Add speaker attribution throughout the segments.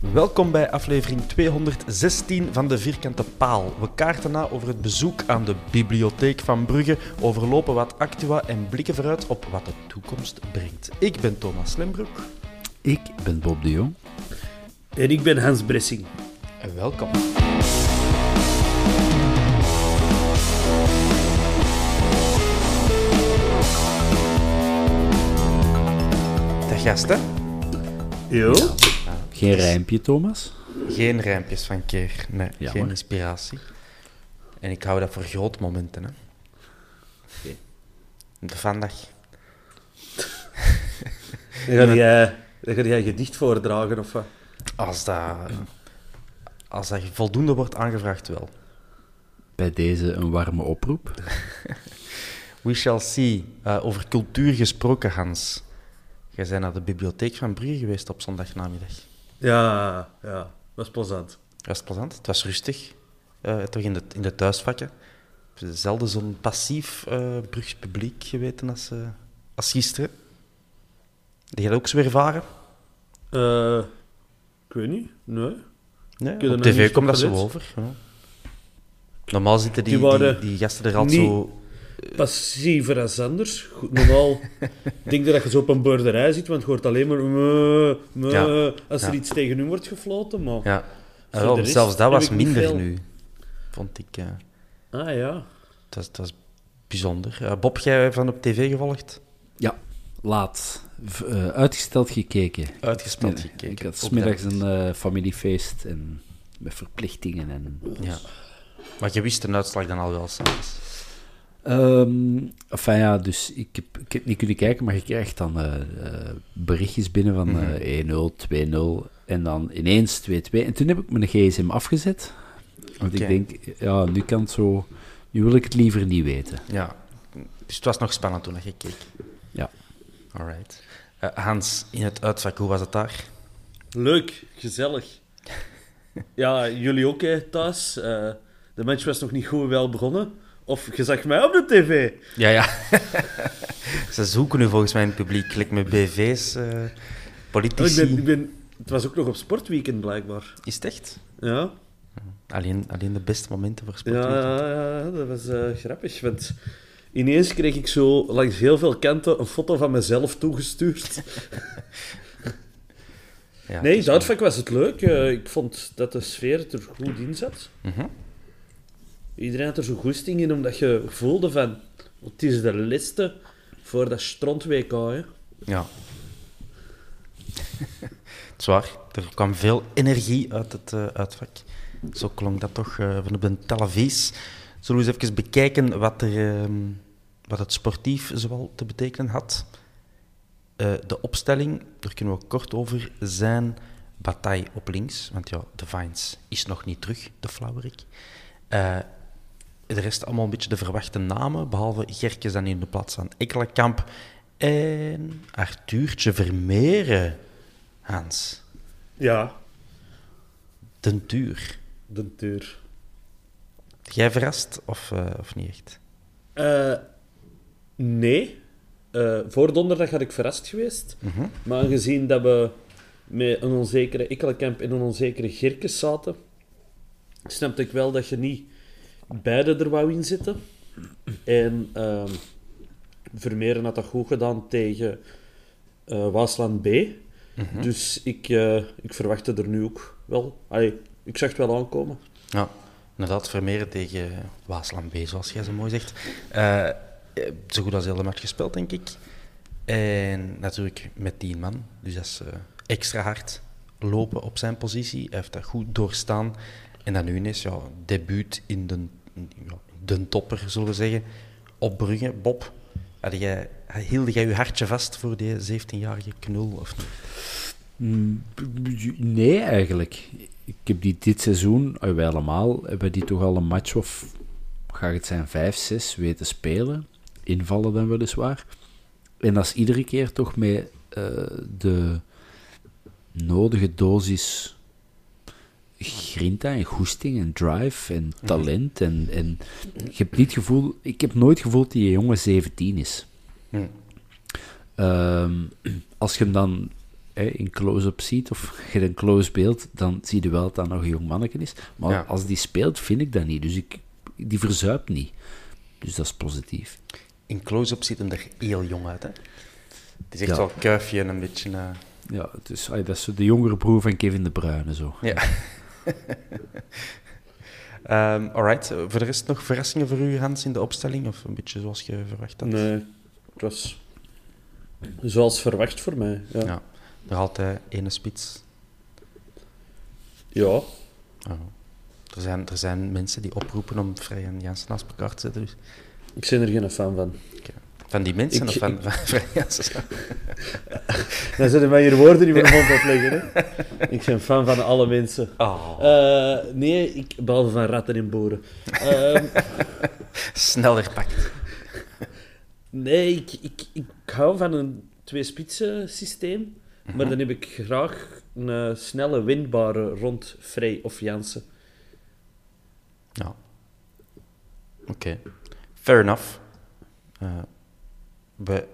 Speaker 1: Welkom bij aflevering 216 van de Vierkante Paal. We kaarten na over het bezoek aan de Bibliotheek van Brugge, overlopen wat actua en blikken vooruit op wat de toekomst brengt. Ik ben Thomas Lembroek.
Speaker 2: Ik ben Bob de Jong.
Speaker 3: En ik ben Hans Bressing.
Speaker 1: En welkom. Dag gasten.
Speaker 3: Jo?
Speaker 2: Geen rijmpje, Thomas?
Speaker 1: Geen rijmpjes van keer, nee,
Speaker 2: Jammer.
Speaker 1: geen inspiratie. En ik hou dat voor grote momenten. Hè. De vandaag.
Speaker 3: Dan ga jij, dan ga jij gedicht voordragen of wat?
Speaker 1: Als dat, als dat voldoende wordt aangevraagd, wel.
Speaker 2: Bij deze een warme oproep.
Speaker 1: We shall see. Eh, over cultuur gesproken, Hans. Jij bent naar de bibliotheek van Brugge geweest op zondagnamiddag.
Speaker 3: Ja, ja, was plezant.
Speaker 1: Was plezant? Het was rustig. Eh, toch in de, in de thuisvakken. Zelden zo'n passief eh Brugs publiek geweten als, eh, als gisteren. Je dat ook zo ervaren?
Speaker 3: Eh, ik weet niet, nee.
Speaker 1: Nee, op tv komt dat zo over. Ja. Normaal zitten die,
Speaker 3: Die
Speaker 1: die, die gasten er altijd zo...
Speaker 3: Passiever als anders. Goed, normaal denk je dat je zo op een boerderij zit, want je hoort alleen maar meh,
Speaker 1: Ja,
Speaker 3: als er
Speaker 1: ja.
Speaker 3: iets tegen u wordt gefloten. Maar...
Speaker 1: Ja. Wel,
Speaker 3: rest
Speaker 1: zelfs dat was minder
Speaker 3: veel.
Speaker 1: nu, vond ik. eh.
Speaker 3: Ah ja.
Speaker 1: was, het was bijzonder. Eh, Bob, jij van op tv gevolgd?
Speaker 2: Ja, laat. V- eh, uitgesteld gekeken.
Speaker 1: Uitgespeeld
Speaker 2: Nee,
Speaker 1: gekeken.
Speaker 2: Ik had smiddags
Speaker 1: dat.
Speaker 2: een eh, familiefeest en met verplichtingen. En,
Speaker 1: Ja. Maar je wist de uitslag dan al wel s'avonds.
Speaker 2: Ehm, enfin ja, dus ik heb, ik heb niet kunnen kijken, maar je krijgt dan eh, eh, berichtjes binnen van
Speaker 1: Mhm.
Speaker 2: eh 1-0, 2-0 en dan ineens 2-2. En toen heb ik mijn gsm afgezet. Want ik denk, ja, nu kan het zo... Nu wil ik het liever niet weten.
Speaker 1: Ja. Dus het was nog spannend toen je keek.
Speaker 2: Ja.
Speaker 1: Alright. Eh, Hans, in het uitvak, hoe was het daar?
Speaker 3: Leuk, gezellig. Ja, jullie ook hè, thuis. Eh, de match was nog niet goed wel begonnen. Of je zag mij op de tv.
Speaker 1: Ja, ja. Ze zoeken nu volgens mij in het publiek, like met BV's, eh,
Speaker 3: Oh, ik
Speaker 1: politici.
Speaker 3: ben, ik ben, het was ook nog op sportweekend blijkbaar.
Speaker 1: Is het echt?
Speaker 3: Ja,
Speaker 1: Alleen, alleen de beste momenten voor sport.
Speaker 3: ja, ja, ja, dat was eh, grappig. Want ineens kreeg ik zo langs heel veel kanten een foto van mezelf toegestuurd.
Speaker 1: Ja,
Speaker 3: Nee, Zuidvak was het leuk. Eh, ik vond dat de sfeer er goed in zat.
Speaker 1: Mhm.
Speaker 3: Iedereen had er zo goesting in, omdat je voelde van... Het is de liste voor dat stront-WK, hè.
Speaker 1: Ja. het is waar. Er kwam veel energie uit het eh, uitvak. Zo klonk dat toch eh, van op de televisie. Zullen we eens even bekijken wat, er, ehm, wat het sportief zoal te betekenen had? Eh, de opstelling, daar kunnen we kort over zijn. Bataille op links, want ja, de Vines is nog niet terug, de flauwerik. De rest allemaal een beetje de verwachte namen, behalve Gerkes dan in de plaats van Ekkelenkamp en Arthurtje Vermeeren. Hans,
Speaker 3: Ja,
Speaker 1: den duur.
Speaker 3: de deur.
Speaker 1: Jij verrast of, eh, of niet echt?
Speaker 3: Eh, nee. eh, voor donderdag had ik verrast geweest. Maar aangezien dat we met een onzekere Ikkelenkamp en een onzekere Gerkes zaten, snapte ik wel dat je niet beide er wou in zitten. En ehm Vermeeren had dat goed gedaan tegen eh, Waasland B. Dus ik, eh, ik verwachtte er nu ook wel. Allee, ik zag het wel aankomen.
Speaker 1: Ja, inderdaad, Vermeeren tegen Waasland B, zoals jij zo mooi zegt. Eh, zo goed als heel de match gespeeld, denk ik. En natuurlijk met tien man, dus dat is extra hard lopen op zijn positie. Hij heeft dat goed doorstaan. En dan nu ineens, ja, debuut in de, ja, de topper, zullen we zeggen, op Brugge. Bob, jij, hield jij je hartje vast voor die 17-jarige knul? Of niet?
Speaker 2: Mm, Nee, eigenlijk. Ik heb die dit seizoen, eh, wij allemaal, hebben die toch al een match of, gaat het zijn, vijf, zes weten spelen. Invallen dan weliswaar. En dat is iedere keer toch met eh, de nodige dosis grinta en goesting en drive en talent. En, en je hebt niet gevoel, ik heb nooit gevoeld dat die jongen 17 is.
Speaker 1: Hm.
Speaker 2: Ehm, als je hem dan hè, in close-up ziet, of je een close beeld, dan zie je wel dat dat nog een jong manneke is. Maar
Speaker 1: Ja.
Speaker 2: als die speelt, vind ik dat niet. Dus ik, die verzuipt niet. Dus dat is positief.
Speaker 1: In close-up ziet hem er heel jong uit, hè? Het is echt
Speaker 2: Ja.
Speaker 1: wel kuifje en een beetje... eh,
Speaker 2: Ja, het is, ay, dat is de jongere broer van Kevin De Bruyne. Zo.
Speaker 1: Ja. Ehm alright, voor de rest nog verrassingen voor u, Hans, in de opstelling? Of een beetje zoals je verwacht had?
Speaker 3: Nee, het was zoals verwacht voor mij. Ja.
Speaker 1: Ja, nog altijd ene spits.
Speaker 3: ja.
Speaker 1: Oh. Er, zijn, er zijn mensen die oproepen om Vrij en Jansen naast elkaar te zetten. Dus.
Speaker 3: Ik ben er geen fan van.
Speaker 1: Van die mensen
Speaker 3: Ik-
Speaker 1: of van,
Speaker 3: ik-
Speaker 1: van Jansen?
Speaker 3: Dan zitten mij hier woorden in mijn mond opleggen. Hè? Ik ben fan van alle mensen.
Speaker 1: Oh,
Speaker 3: Eh, nee, ik, behalve van ratten en boeren. Ehm,
Speaker 1: sneller pakt.
Speaker 3: nee, ik, ik, ik hou van een twee-spitsen systeem. Maar dan heb ik graag een snelle, windbare rond Vrij of Jansen.
Speaker 1: Ja. Oké. Fair enough. Eh, we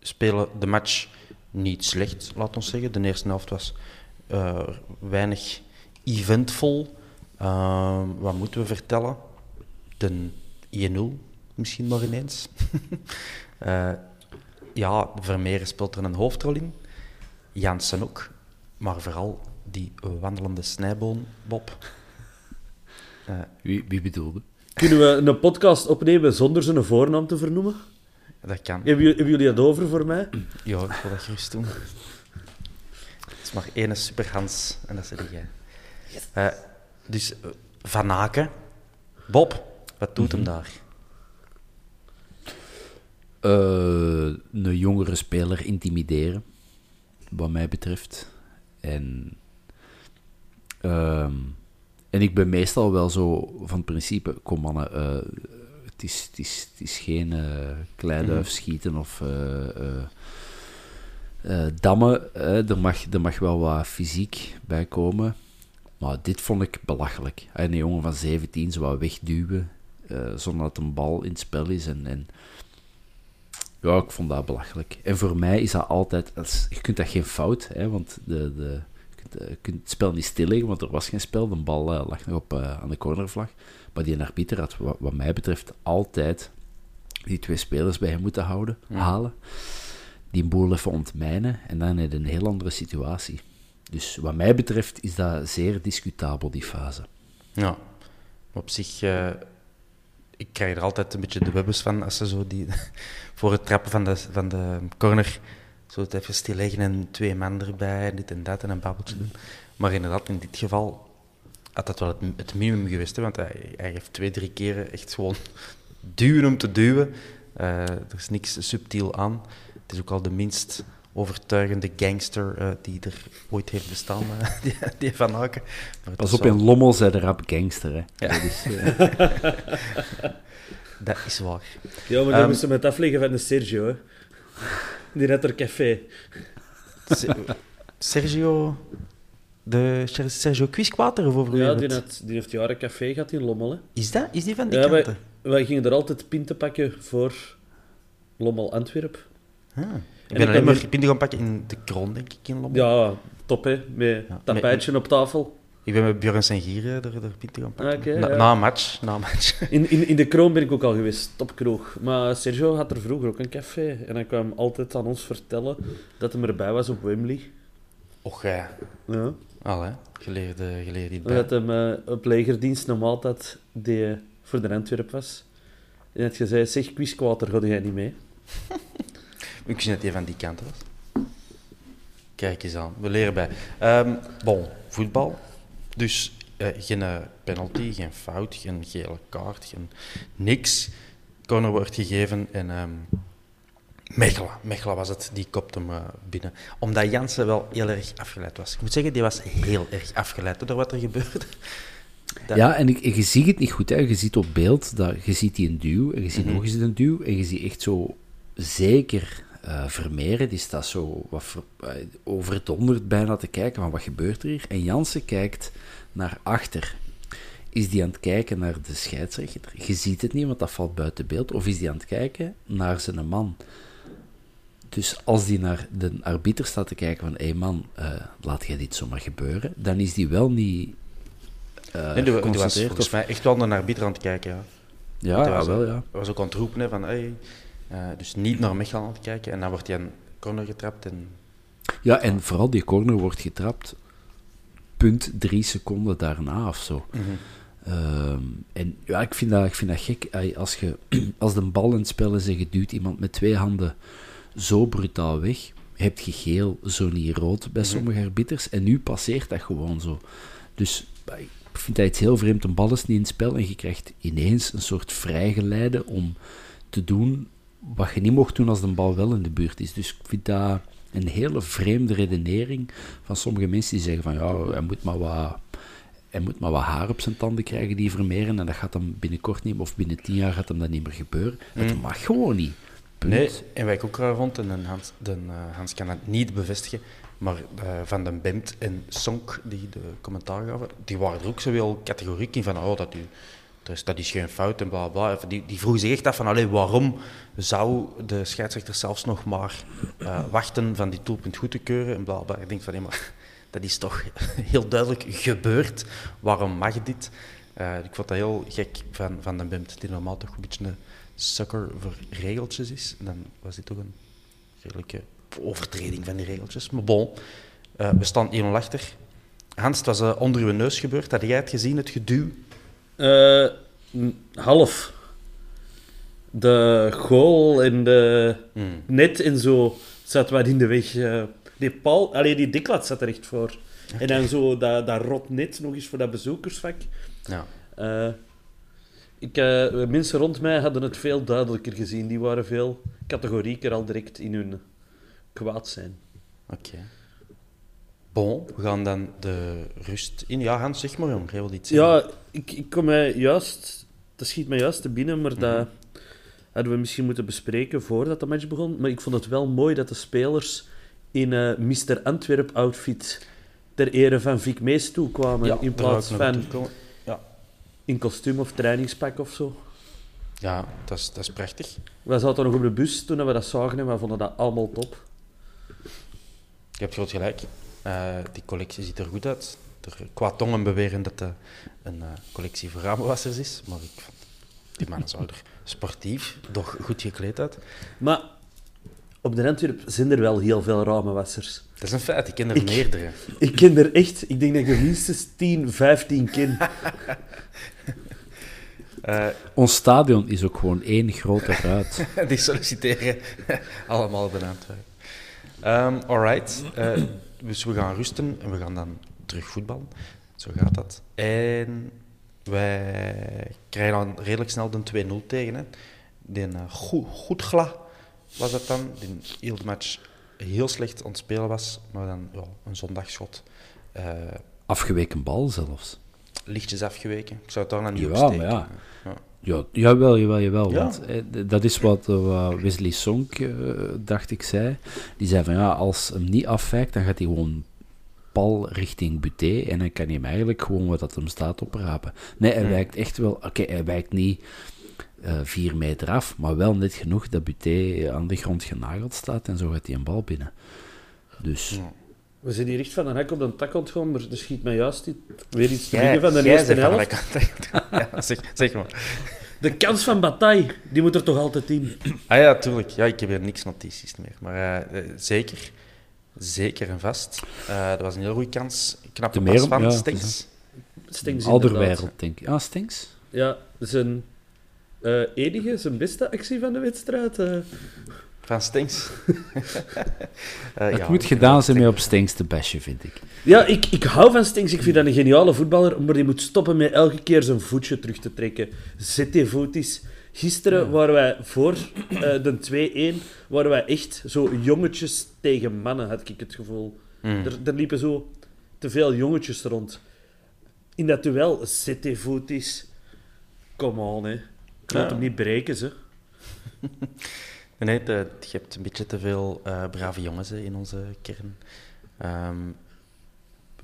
Speaker 1: spelen de match niet slecht, laat ons zeggen. De eerste helft was eh, weinig eventvol. Ehm, wat moeten we vertellen? De 1-0 misschien nog ineens. Eh, ja, Vermeeren speelt er een hoofdrol in. Jansen ook. Maar vooral die wandelende snijboon, Bob. Eh,
Speaker 2: Wie, wie bedoelde?
Speaker 3: Kunnen we een podcast opnemen zonder zijn voornaam te vernoemen?
Speaker 1: Dat kan.
Speaker 3: Hebben jullie, hebben jullie dat over voor mij?
Speaker 1: Ja, ik wil dat gerust doen. Het is maar één superhans en dat is jij. Eh, dus eh, Van Aken. Bob, wat doet hem daar?
Speaker 2: Eh, een jongere speler intimideren, wat mij betreft. En, ehm, en ik ben meestal wel zo van het principe, kom mannen, eh, is, het, is, het is geen kleiduif schieten of eh, eh, dammen. er, mag, er mag wel wat fysiek bij komen. Maar dit vond ik belachelijk. Een jongen van 17 zo wat wegduwen, zonder dat een bal in het spel is. En, en ja, ik vond dat belachelijk. En voor mij is dat altijd... is- je kunt dat geen fout, hè, want de, de, je, kunt, het spel niet stilleggen, want er was geen spel. De bal lag nog op, aan de cornervlag. Maar die arbiter had, wat, wat mij betreft, altijd die twee spelers bij hem moeten houden, halen. Die boel even ontmijnen en dan heb je een heel andere situatie. Dus wat mij betreft is dat zeer discutabel, die fase.
Speaker 1: Ja, op zich, eh, ik krijg er altijd een beetje de webbes van als ze zo die voor het trappen van de, van de corner zo het even stilleggen en twee man erbij dit en dat en een babbeltje doen. Maar inderdaad, in dit geval had dat wel het, het minimum geweest, hè, want hij, hij heeft twee, drie keren echt gewoon duwen om te duwen. Eh, er is niks subtiel aan. Het is ook al de minst overtuigende gangster eh, die er ooit heeft bestaan, eh, die, die Van Aken. Maar het
Speaker 2: Pas
Speaker 1: is
Speaker 2: op,
Speaker 1: wel-
Speaker 2: in Lommel zei de rap gangster. Hè.
Speaker 1: Ja.
Speaker 2: Dat is, eh,
Speaker 1: Dat is waar.
Speaker 3: Ja, maar dan
Speaker 1: Ehm,
Speaker 3: moesten we het afleggen van de Sergio, hè. Die net er café.
Speaker 1: Se- Sergio... De Ser- Sergio Quisquater, of over
Speaker 3: Ja, die, had, die heeft jaren café gehad in Lommel, hè.
Speaker 1: Is dat? Is die van die
Speaker 3: Ja, wij, gingen er altijd pinten pakken voor Lommel Antwerp.
Speaker 1: Ah. Ik ben alleen maar
Speaker 3: weer-
Speaker 1: pinten gaan pakken in de kroon, denk ik, in Lommel.
Speaker 3: Ja, top hè. Met
Speaker 1: Ja,
Speaker 3: tapijtje op tafel.
Speaker 1: Ik ben met Björn Sengier er, er pinten gaan pakken.
Speaker 3: Oké,
Speaker 1: na,
Speaker 3: ja.
Speaker 1: na een match. Na match.
Speaker 3: In, in, in de kroon ben ik ook al geweest, topkroeg. Maar Sergio had er vroeger ook een café. En hij kwam altijd aan ons vertellen dat hij erbij was op Wembley.
Speaker 1: Och, ja.
Speaker 3: Ja.
Speaker 1: Al, hè. Geleerde, geleerde
Speaker 3: Dat
Speaker 1: bij.
Speaker 3: hem eh, op legerdienst een maaltijd die eh, voor de Antwerp was. En dat je zei, zeg, quizquater, ga jij niet mee?
Speaker 1: Ik wist dat hij van die kant was. Kijk eens aan, we leren bij. Ehm bon, voetbal. Dus eh, geen penalty, geen fout, geen gele kaart, geen niks. Corner wordt gegeven en ehm Mechelen, Mechelen was het, die kopte hem binnen. Omdat Jansen wel heel erg afgeleid was. Ik moet zeggen, die was heel erg afgeleid door wat er gebeurde. Dat-
Speaker 2: Ja, en ik, je ziet het niet goed. Hè. Je ziet op beeld, dat, je ziet die een duw, en je ziet
Speaker 1: Mhm.
Speaker 2: nog eens een duw, en je ziet echt zo zeker eh Vermeeren, die staat zo wat ver, eh, overdonderd bijna te kijken van wat gebeurt er hier. En Jansen kijkt naar achter. Is die aan het kijken naar de scheidsrechter? Je ziet het niet, want dat valt buiten beeld. Of is die aan het kijken naar zijn man? Dus als die naar de arbiter staat te kijken van, hé hey man, eh, laat jij dit zomaar gebeuren, dan is die wel niet
Speaker 1: Nee, die, die was
Speaker 2: geconcentreerd
Speaker 1: volgens mij echt wel naar de arbiter aan het kijken. Ja.
Speaker 2: Ja, ja,
Speaker 1: was,
Speaker 2: wel, ja.
Speaker 1: Hij was ook aan het roepen hè, van, hey, eh, dus niet naar Mechelen aan het kijken. En dan wordt hij een corner getrapt en
Speaker 2: Ja, en vooral die corner wordt getrapt punt drie seconden daarna of zo. Ehm, en ja, ik vind dat, ik vind dat gek. Als, je, als de bal in het spel is en je duwt iemand met twee handen zo brutaal weg, heb je geel, zo niet rood bij sommige arbiters. En nu passeert dat gewoon zo. Dus ik vind dat iets heel vreemd. Een bal is niet in het spel en je krijgt ineens een soort vrijgeleide om te doen wat je niet mocht doen als de bal wel in de buurt is. Dus ik vind dat een hele vreemde redenering van sommige mensen die zeggen van ja, hij moet maar wat, hij moet maar wat haar op zijn tanden krijgen die vermeren en dat gaat hem binnenkort niet, of binnen tien jaar gaat hem dat niet meer gebeuren. Het mag gewoon niet.
Speaker 1: Nee, en wat ik ook raar vond, en Hans, eh, Hans kan dat niet bevestigen, maar eh, Van den Bemt en Sonk, die de commentaar gaven, die waren er ook zo wel categoriek in van, oh, dat, u, is, dat is geen fout en bla bla. Die, die vroegen zich echt af van, allee, waarom zou de scheidsrechter zelfs nog maar eh, wachten van die doelpunt goed te keuren en bla bla. Ik denk van, maar dat is toch heel duidelijk gebeurd. Waarom mag dit? Ik vond dat heel gek van Van den Bemt, die normaal toch een beetje sucker voor regeltjes is. Dan was dit toch een redelijke overtreding van die regeltjes. Maar bon, eh, we staan 1-0 achter. Hans, het was eh, onder uw neus gebeurd. Had jij het gezien, het geduw?
Speaker 3: Eh, half. De goal en de
Speaker 1: Hmm.
Speaker 3: net en zo zat wat in de weg. die Paul, alleen die diklat zat er echt voor. En dan zo dat, dat rot net nog eens voor dat bezoekersvak.
Speaker 1: Ja.
Speaker 3: Ik, eh, mensen rond mij hadden het veel duidelijker gezien. Die waren veel categorieker al direct in hun kwaad zijn.
Speaker 1: Oké. Bon, we gaan dan de rust in. Ja, Hans, zeg maar, jong. Jij wil iets.
Speaker 3: Ja, ik, ik kom mij juist... Dat schiet mij juist te binnen, maar dat hadden we misschien moeten bespreken voordat de match begon. Maar ik vond het wel mooi dat de spelers in eh Mr. Antwerp-outfit ter ere van Vic Mees toekwamen,
Speaker 1: Ja,
Speaker 3: in plaats van in kostuum of trainingspak of zo.
Speaker 1: ja dat, is, dat is prachtig.
Speaker 3: We zaten nog op de bus toen we dat zagen en we vonden dat allemaal top.
Speaker 1: Je hebt groot gelijk. Eh, die collectie ziet er goed uit. Er, qua tongen beweren dat het een eh, collectie voor ramenwassers is. Maar ik vond die mannen zouden er sportief, doch goed gekleed uit.
Speaker 3: Maar op de Antwerp zijn er wel heel veel ramenwassers.
Speaker 1: Dat is een feit, ik ken er
Speaker 3: Ik-
Speaker 1: meerdere.
Speaker 3: Ik ken er echt, ik denk dat ik er minstens 10, 15 ken.
Speaker 1: Eh,
Speaker 2: Ons stadion is ook gewoon één grote ruit.
Speaker 1: die solliciteren allemaal bij Antwerpen. Ehm alright. Eh, dus we gaan rusten en we gaan dan terug voetballen. Zo gaat dat. En wij krijgen dan redelijk snel de 2-0 tegen. Hè. Die uh, goed, goed gla was dat dan. Die heel de match heel slecht aan het spelen was. Maar dan ja, een zondagschot. eh,
Speaker 2: Afgeweken bal zelfs.
Speaker 1: Lichtjes afgeweken. Ik zou het daar dan niet
Speaker 2: Ja, maar ja.
Speaker 1: Ja.
Speaker 2: Ja, jawel, jawel, jawel.
Speaker 1: Ja.
Speaker 2: Want, eh, dat is wat eh, Wesley Sonk, eh, dacht ik, zei. Die zei van ja, als hem niet afwijkt, dan gaat hij gewoon pal richting Buté. En dan kan hij hem eigenlijk gewoon wat dat hem staat oprapen. Nee, hij wijkt echt wel. Oké, hij wijkt niet eh, vier meter af, maar wel net genoeg dat Buté aan de grond genageld staat en zo gaat hij een bal binnen. Dus
Speaker 3: We zijn hier echt van een hek op de tak ontgaan, maar er schiet mij juist weer iets te binnen van de eerste helft.
Speaker 1: ja, zeg, zeg maar.
Speaker 3: De kans van Bataille, die moet er toch altijd in.
Speaker 1: Ah ja, tuurlijk. Ja, ik heb hier niks notities meer. Maar eh, eh, zeker. Zeker en vast. Eh, dat was een heel goede kans. Knappe
Speaker 2: De
Speaker 1: pas
Speaker 2: meer-
Speaker 1: van
Speaker 2: ja.
Speaker 3: Stings
Speaker 2: Alderwereld, denk ik. Ah, Stinks?
Speaker 3: Ja, zijn eh, enige, zijn beste actie van de wedstrijd.
Speaker 1: Van Stenks. Eh,
Speaker 2: Het
Speaker 1: ja,
Speaker 2: moet
Speaker 1: ik
Speaker 2: gedaan zijn met op Stinks te bashen, vind ik.
Speaker 3: Ja, ik, ik hou van Stings. Ik vind dat een geniale voetballer, maar die moet stoppen met elke keer zijn voetje terug te trekken. Zet die voetjes. Gisteren waren wij voor eh, de 2-1, waren wij echt zo jongetjes tegen mannen, had ik het gevoel.
Speaker 1: Mm.
Speaker 3: Er, er liepen zo te veel jongetjes rond. In dat duel, zet die voetjes. Come on, hè.
Speaker 1: Ja.
Speaker 3: moet hem niet breken, ze.
Speaker 1: Nee, de- je hebt een beetje te veel eh, brave jongens hè, in onze kern. Ehm,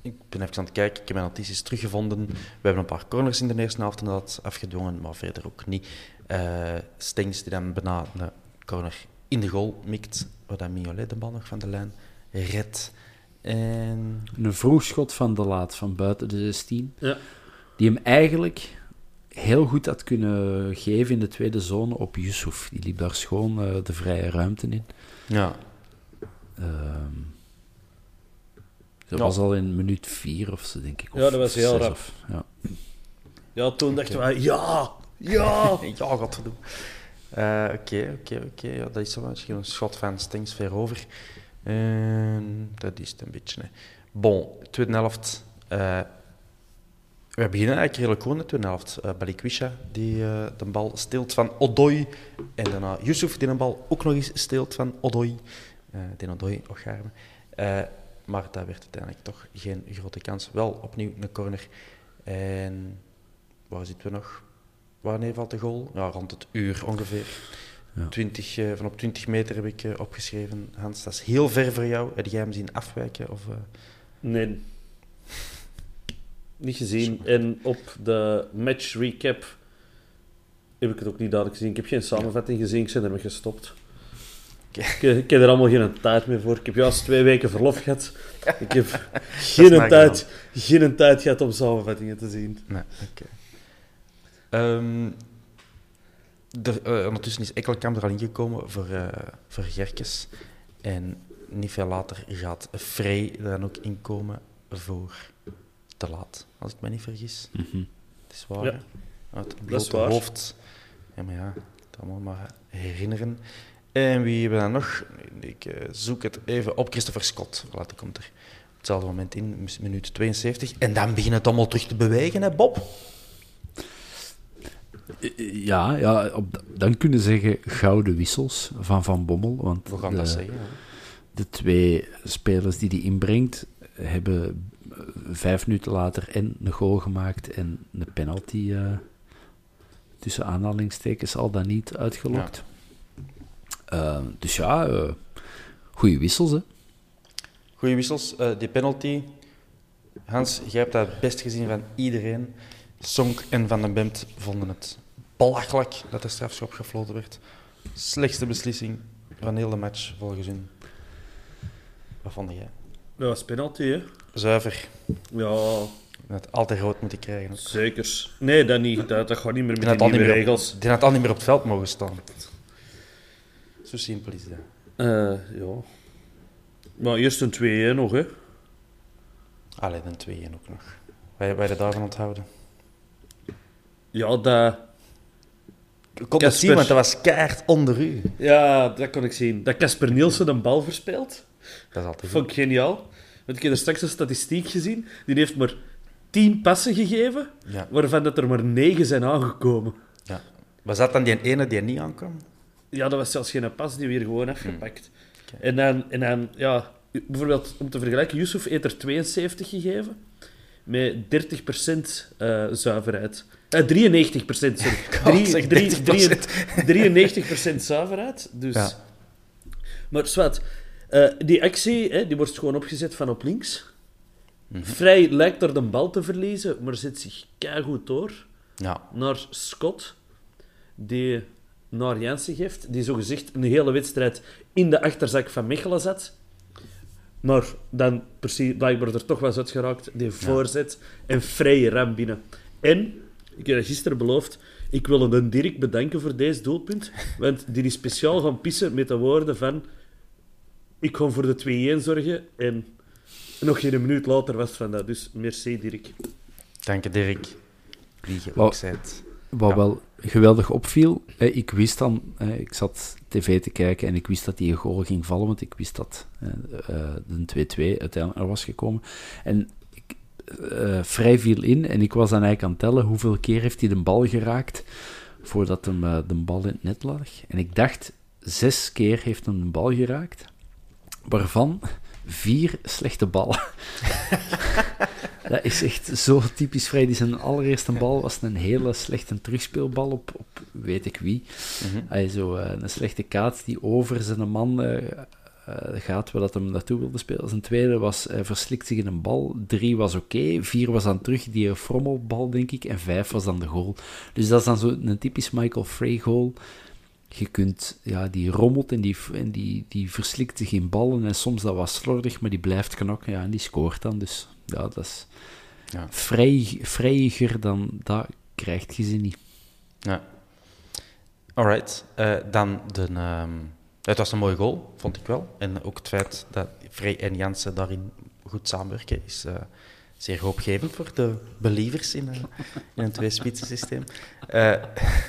Speaker 1: ik ben even aan het kijken, ik heb mijn notities teruggevonden. We hebben een paar corners in de eerste helft inderdaad afgedwongen, maar verder ook niet. Eh Stengs die dan bijna een corner in de goal mikt, waar dan Mignolet de bal nog van de lijn redt. En
Speaker 2: Een vroeg schot van de laat van buiten de 16.
Speaker 3: Ja.
Speaker 2: Die hem eigenlijk heel goed had kunnen geven in de tweede zone op Yusuf. Die liep daar schoon eh, de vrije ruimte in.
Speaker 1: ja,
Speaker 2: Ehm dat
Speaker 1: Ja.
Speaker 2: was al in minuut vier of zo, denk ik. Of
Speaker 3: Ja, dat was heel rap.
Speaker 2: of- ja.
Speaker 3: Ja, toen dachten wij, ja, ja.
Speaker 1: ja, wat te doen. Eh, Oké, oké, oké. Ja, dat is zo misschien een schot van Stengs ver over. En dat is het een beetje. Hè. Bon, tweede helft. eh, we beginnen eigenlijk redelijk gewoon de tweede helft. Eh Balikwisha die eh, de bal steelt van Odoi. En daarna Yusuf die de bal ook nog eens steelt van Odoi. Eh die Odoi, Ocharme. Eh maar dat werd uiteindelijk toch geen grote kans. Wel opnieuw een corner. En waar zitten we nog? Wanneer valt de goal? Ja, rond het uur ongeveer.
Speaker 2: Ja.
Speaker 1: 20, eh, van op 20 meter heb ik opgeschreven. Hans, dat is heel ver voor jou. Heb jij hem zien afwijken? Of, eh?
Speaker 3: Nee. Niet gezien. En op de match recap heb ik het ook niet duidelijk gezien. Ik heb geen samenvatting gezien, ik ben ermee gestopt. Ik, ik heb er allemaal geen tijd meer voor. Ik heb juist twee weken verlof gehad. Ik heb geen tijd, geen tijd gehad om samenvattingen te zien.
Speaker 1: Nee, oké. Ehm, eh, ondertussen is Ekkelkamp er al ingekomen voor, eh voor Gerkes. En niet veel later gaat Frey er dan ook inkomen voor te laat, als ik me niet vergis.
Speaker 2: Mhm.
Speaker 1: Het is waar,
Speaker 3: Ja.
Speaker 1: het
Speaker 3: Dat is
Speaker 1: blote
Speaker 3: waar.
Speaker 1: hoofd. Ja, maar ja, het allemaal maar herinneren. En wie hebben we dan nog? Ik eh, zoek het even op. Christopher Scott. Voilà, die komt er op hetzelfde moment in, minuut 72. En dan begint het allemaal terug te bewegen, hè, Bob?
Speaker 2: Ja, ja op, dan kunnen we zeggen gouden wissels van Van Bommel. Want
Speaker 1: We gaan
Speaker 2: de,
Speaker 1: dat zeggen. hè.
Speaker 2: de twee spelers die hij inbrengt, hebben vijf minuten later en een goal gemaakt en een penalty eh, tussen aanhalingstekens al dan niet uitgelokt. Eh, dus ja, eh goede wissels, hè.
Speaker 1: Goeie wissels. Eh, die penalty. Hans, jij hebt dat het best gezien van iedereen. Sonk en Van den Bemt vonden het belachelijk dat de strafschop gefloten werd. Slechtste beslissing van heel de match, volgens hun. Wat vond jij?
Speaker 3: Dat was penalty, hè?
Speaker 1: Zuiver.
Speaker 3: Ja,
Speaker 1: had altijd rood moeten krijgen. ook.
Speaker 3: zeker. Nee, dat niet. Dat, dat gaat niet meer met
Speaker 1: Die niet op,
Speaker 3: regels.
Speaker 1: die had al niet meer op het veld mogen staan. Zo simpel is dat.
Speaker 3: Eh, ja. Maar eerst een 2-1 nog, hè?
Speaker 1: Allee, dan 2-1 ook nog. Wij, wij daarvan onthouden.
Speaker 3: Ja, dat...
Speaker 1: Ik kon het
Speaker 3: Kasper.
Speaker 1: zien, want dat was keihard onder u.
Speaker 3: Ja, dat kon ik zien. Dat Casper Nielsen een bal verspeelt,
Speaker 1: Dat is altijd
Speaker 3: vond ik geniaal. Want ik heb er straks een statistiek gezien. Die heeft maar 10 passen gegeven,
Speaker 1: Ja.
Speaker 3: waarvan dat er maar 9 zijn aangekomen.
Speaker 1: Ja. Was dat dan die ene die niet aankwam?
Speaker 3: Ja, dat was zelfs geen pas, die weer gewoon afgepakt.
Speaker 1: Oké.
Speaker 3: En, dan, en dan, ja, bijvoorbeeld om te vergelijken, Yusuf heeft er 72 gegeven, met 30% eh zuiverheid. Eh, 93%, sorry. Drie-
Speaker 1: zeg
Speaker 3: drie-
Speaker 1: 30%.
Speaker 3: drie- 93% zuiverheid. Dus.
Speaker 1: Ja.
Speaker 3: Maar zwart, eh, die actie hè, die wordt gewoon opgezet van op links.
Speaker 1: Mhm.
Speaker 3: Vrij lijkt er de bal te verliezen, maar zet zich goed door
Speaker 1: Ja.
Speaker 3: naar Scott. die naar Jansen geeft, die zogezegd een hele wedstrijd in de achterzak van Mechelen zat. Maar dan precies blijkbaar er toch was uitgeraakt, die voorzet en vrije ram binnen. En, ik heb dat gisteren beloofd, ik wil een Dirk bedanken voor deze doelpunt, want die is speciaal gaan pissen met de woorden van ik ga voor de 2-1 zorgen en nog geen minuut later was het van dat. Dus merci Dirk.
Speaker 1: Dank je, Dirk. Wie je ook zijt.
Speaker 2: Wat
Speaker 1: Ja.
Speaker 2: wel geweldig opviel, ik wist dan, ik zat tv te kijken en ik wist dat die goal ging vallen, want ik wist dat eh, de 2-2 uiteindelijk er was gekomen. En ik, eh, vrij viel in en ik was dan eigenlijk aan het tellen hoeveel keer heeft hij de bal geraakt voordat hem eh, de bal in het net lag. En ik dacht, zes keer heeft hem de bal geraakt, waarvan vier slechte ballen. Dat is echt zo typisch vrij. Die zijn allereerste bal was een hele slechte terugspeelbal op, op weet ik wie. Hij zo eh, een slechte kaats die over zijn man eh, eh, gaat waar dat hem naartoe wilde spelen. Zijn tweede was eh, verslikt zich in een bal. Drie was oké. Vier was dan terug die frommelbal, denk ik. En vijf was dan de goal. Dus dat is dan zo een typisch Michael Frey goal. Je kunt, ja, die rommelt en die, en die, die verslikt zich in ballen. En soms dat was slordig, maar die blijft knokken. Ja, en die scoort dan. Dus ja, dat is
Speaker 1: Ja.
Speaker 2: vrij, vrijer dan dat krijgt je ze niet.
Speaker 1: Ja. Alright. Eh, dan de. ehm, het was een mooie goal, vond ik wel. En ook het feit dat Frey en Jansen daarin goed samenwerken is eh, zeer hoopgevend voor de believers in, eh, in een twee-spitsen systeem. Eh,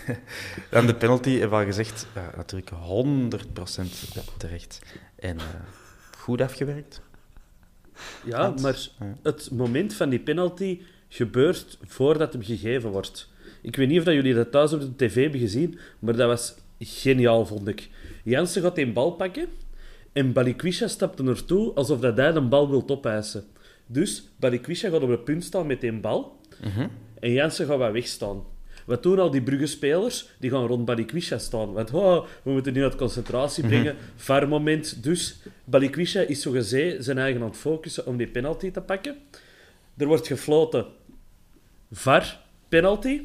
Speaker 1: dan de penalty, hebben we al gezegd, eh, natuurlijk 100% terecht. En goed afgewerkt.
Speaker 3: Ja,
Speaker 1: Want-
Speaker 3: maar het moment van die penalty gebeurt voordat hem gegeven wordt. Ik weet niet of dat jullie dat thuis op de tv hebben gezien, maar dat was geniaal, vond ik. Jansen gaat die bal pakken en Balikwisha stapt er naartoe alsof dat hij de bal wil opeisen. Dus Balikwisha gaat op het punt staan met die bal en Jansen gaat wat wegstaan. Wat doen al die Brugge-spelers? Die gaan rond Balikwisha staan. Want oh, we moeten nu uit concentratie brengen. VAR moment. Dus Balikwisha is zo gezegd zijn eigen aan het focussen om die penalty te pakken. Er wordt gefloten. VAR, penalty.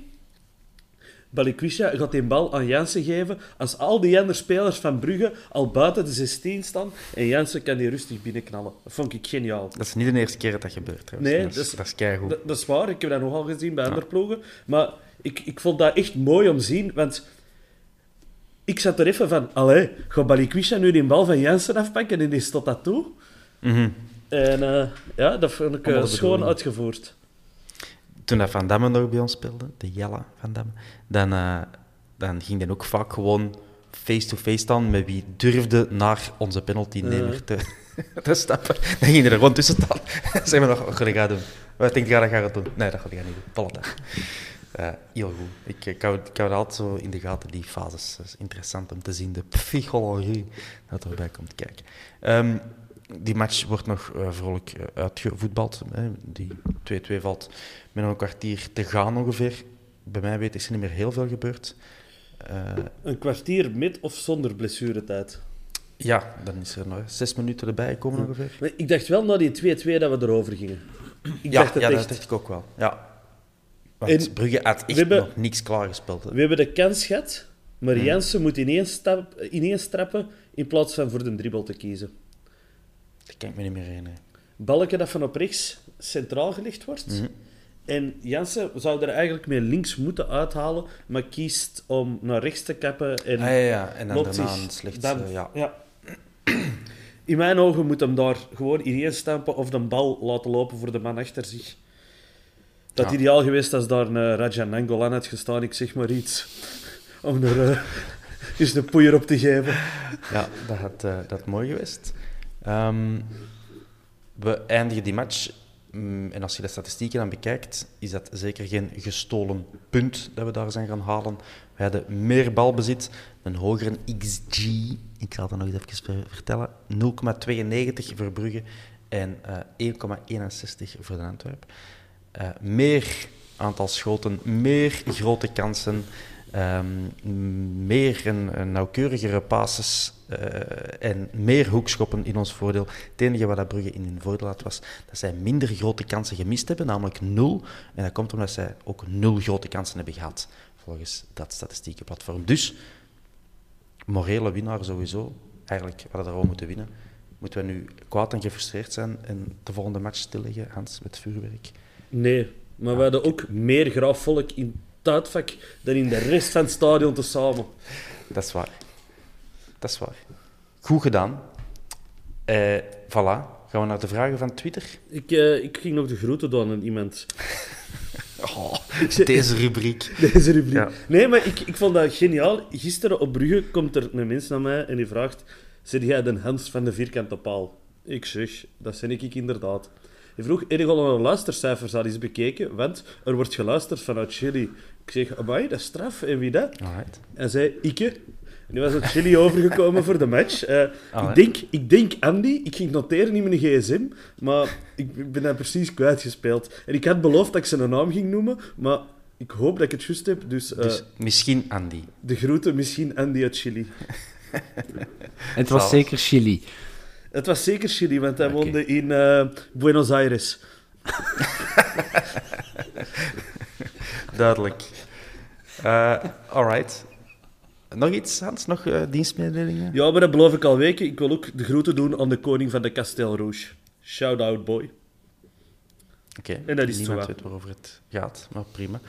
Speaker 3: Balikwisha gaat die bal aan Jansen geven als al die andere spelers van Brugge al buiten de 16 staan en Jansen kan die rustig binnenknallen. Dat vond ik geniaal.
Speaker 1: Dat is niet de eerste keer dat dat gebeurt. trouwens.
Speaker 3: Nee,
Speaker 1: dat, is, dat is keigoed.
Speaker 3: Dat, dat is waar, ik heb dat nogal gezien bij andere ploegen. Maar ik, ik vond dat echt mooi om te zien, want ik zat er even van, allee, gaat Balikwisha nu die bal van Jansen afpakken en die staat dat toe?
Speaker 1: Mhm.
Speaker 3: En eh, ja, dat vond ik eh, schoon uitgevoerd.
Speaker 1: Toen dat Van Damme nog bij ons speelde, de Jelle Van Damme, dan, eh, dan ging hij ook vaak gewoon face-to-face staan met wie durfde naar onze penaltynemer te, te stappen. Dan ging hij er gewoon tussen staan. zeg maar nog, wat ga gaan doen? Wat denk je dat je gaat doen? Nee, dat ga je niet doen. Volle dag. Eh, heel goed. Ik, ik, hou, ik hou altijd zo in de gaten, die fases. Dat is interessant om te zien, de psychologie dat erbij komt kijken. Ehm, die match wordt nog eh, vrolijk eh, uitgevoetbald. Hè. Die 2-2 valt met nog een kwartier te gaan ongeveer. Bij mij weet is er niet meer heel veel gebeurd. Eh,
Speaker 3: Een kwartier met of zonder blessuretijd.
Speaker 1: ja, dan is er nog zes minuten erbij gekomen ongeveer.
Speaker 3: Maar ik dacht wel na die 2-2 dat we erover gingen. Ik
Speaker 1: ja,
Speaker 3: dacht het
Speaker 1: ja
Speaker 3: echt.
Speaker 1: dat dacht ik ook wel. Ja. Want
Speaker 3: En
Speaker 1: Brugge had echt
Speaker 3: hebben-
Speaker 1: nog niks klaargespeeld. hè.
Speaker 3: We hebben de kans gehad, maar Jansen moet ineens, stap, ineens trappen in plaats van voor de dribbel te kiezen.
Speaker 1: Dat kan ik me niet meer herinneren.
Speaker 3: balken dat van op rechts centraal gelegd wordt.
Speaker 1: Mhm.
Speaker 3: En Jansen zou er eigenlijk mee links moeten uithalen, maar kiest om naar rechts te kappen. En
Speaker 1: Ah, ja, ja. En dan
Speaker 3: loopt
Speaker 1: daarna
Speaker 3: zich
Speaker 1: een slecht...
Speaker 3: dan-
Speaker 1: eh, ja.
Speaker 3: ja. In mijn ogen moet hem daar gewoon ineen stampen of de bal laten lopen voor de man achter zich. Dat
Speaker 1: Ja.
Speaker 3: ideaal geweest als daar een Rajan Nangolan had gestaan, ik zeg maar iets. Om er eh, eens een poeier op te geven.
Speaker 1: Ja, dat had, eh, dat mooi geweest. Ehm, we eindigen die match. mm, en als je de statistieken dan bekijkt, is dat zeker geen gestolen punt dat we daar zijn gaan halen. We hadden meer balbezit, een hogere XG. Ik zal dat nog even ver- vertellen. 0,92 voor Brugge en eh 1,61 voor de Antwerpen. Eh, meer aantal schoten, meer grote kansen, ehm, meer en, en nauwkeurigere passes eh, en meer hoekschoppen in ons voordeel. Het enige wat dat Brugge in hun voordeel had, was dat zij minder grote kansen gemist hebben, namelijk nul. En dat komt omdat zij ook nul grote kansen hebben gehad. volgens dat statistiekenplatform. Dus, morele winnaar sowieso. Eigenlijk, we hadden er al moeten winnen. Moeten we nu kwaad en gefrustreerd zijn en de volgende match stilleggen, Hans, met vuurwerk?
Speaker 3: Nee, maar we hadden ook meer graaf volk in het uitvak dan in de rest van het stadion tezamen.
Speaker 1: Dat is waar. Dat is waar. Goed gedaan. Eh, voilà. Gaan we naar de vragen van Twitter?
Speaker 3: Ik, eh, ik ging nog de groeten doen aan iemand.
Speaker 1: Oh, deze rubriek.
Speaker 3: Deze rubriek.
Speaker 1: Ja.
Speaker 3: Nee, maar ik, ik vond dat geniaal. Gisteren op Brugge komt er een mens naar mij en die vraagt... Zeg jij de Hans van de vierkante paal? Ik zeg, dat ben ik inderdaad. Hij vroeg, heb je al een luistercijfers al eens bekeken? Want er wordt geluisterd vanuit Chili. Ik zeg, amai, dat is straf. En wie dat?
Speaker 1: Alright.
Speaker 3: En zei, ikke. En die was uit Chili overgekomen voor de match. Eh, ik, denk, ik denk Andy. Ik ging noteren in mijn gsm, maar ik ben dat precies kwijtgespeeld. En ik had beloofd dat ik zijn naam ging noemen, maar ik hoop dat ik het juist heb. Dus, eh,
Speaker 1: Dus misschien Andy.
Speaker 3: de groeten misschien Andy uit Chili.
Speaker 2: En het was zeker Chili.
Speaker 3: Het was zeker Chili, want hij
Speaker 2: Oké.
Speaker 3: woonde in eh, Buenos Aires.
Speaker 1: Duidelijk. Eh alright. Nog iets, Hans? Nog eh, dienstmededelingen?
Speaker 3: Ja, maar dat beloof ik al weken. Ik wil ook de groeten doen aan de koning van de Castel Rouge. Shout out, boy.
Speaker 1: Oké.
Speaker 3: En dat is
Speaker 1: Niemand weet waarover het gaat, maar prima.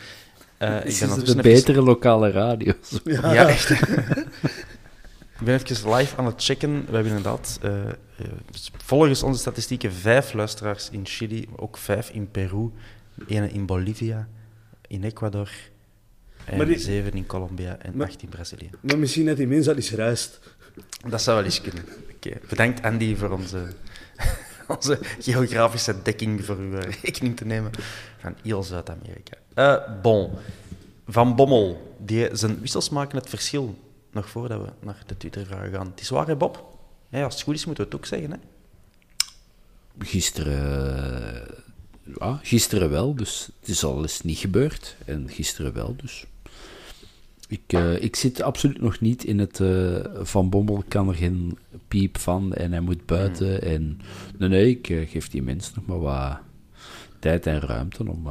Speaker 1: Eh, ik
Speaker 2: Is
Speaker 1: ben
Speaker 2: het
Speaker 1: ondertussen
Speaker 2: de
Speaker 1: even-
Speaker 2: betere lokale radio?
Speaker 1: Ja, echt. ik ben even live aan het checken. We hebben inderdaad, eh, eh, volgens onze statistieken, vijf luisteraars in Chili, ook vijf in Peru, één in Bolivia, in Ecuador, en
Speaker 3: Maar die-
Speaker 1: zeven in Colombia en
Speaker 3: Maar-
Speaker 1: acht in Brazilië.
Speaker 3: Maar misschien dat die mens al eens reist.
Speaker 1: Dat zou wel eens kunnen. Oké, Bedankt Andy voor onze, onze geografische dekking voor uw eh, rekening te nemen van heel Zuid-Amerika. Eh, bon, Van Bommel, die zijn wissels maken het verschil. Nog voordat we naar de Twitter-vragen gaan. Het is waar, hè, Bob? Ja, als het goed is, moeten we het ook zeggen. Hè?
Speaker 2: Gisteren, eh, ja, gisteren wel, dus het is al eens niet gebeurd. En gisteren wel, dus. Ik, eh, ik zit absoluut nog niet in het eh, Van Bommel kan er geen piep van en hij moet buiten. En, nee, nee, ik eh, geef die mensen nog maar wat tijd en ruimte om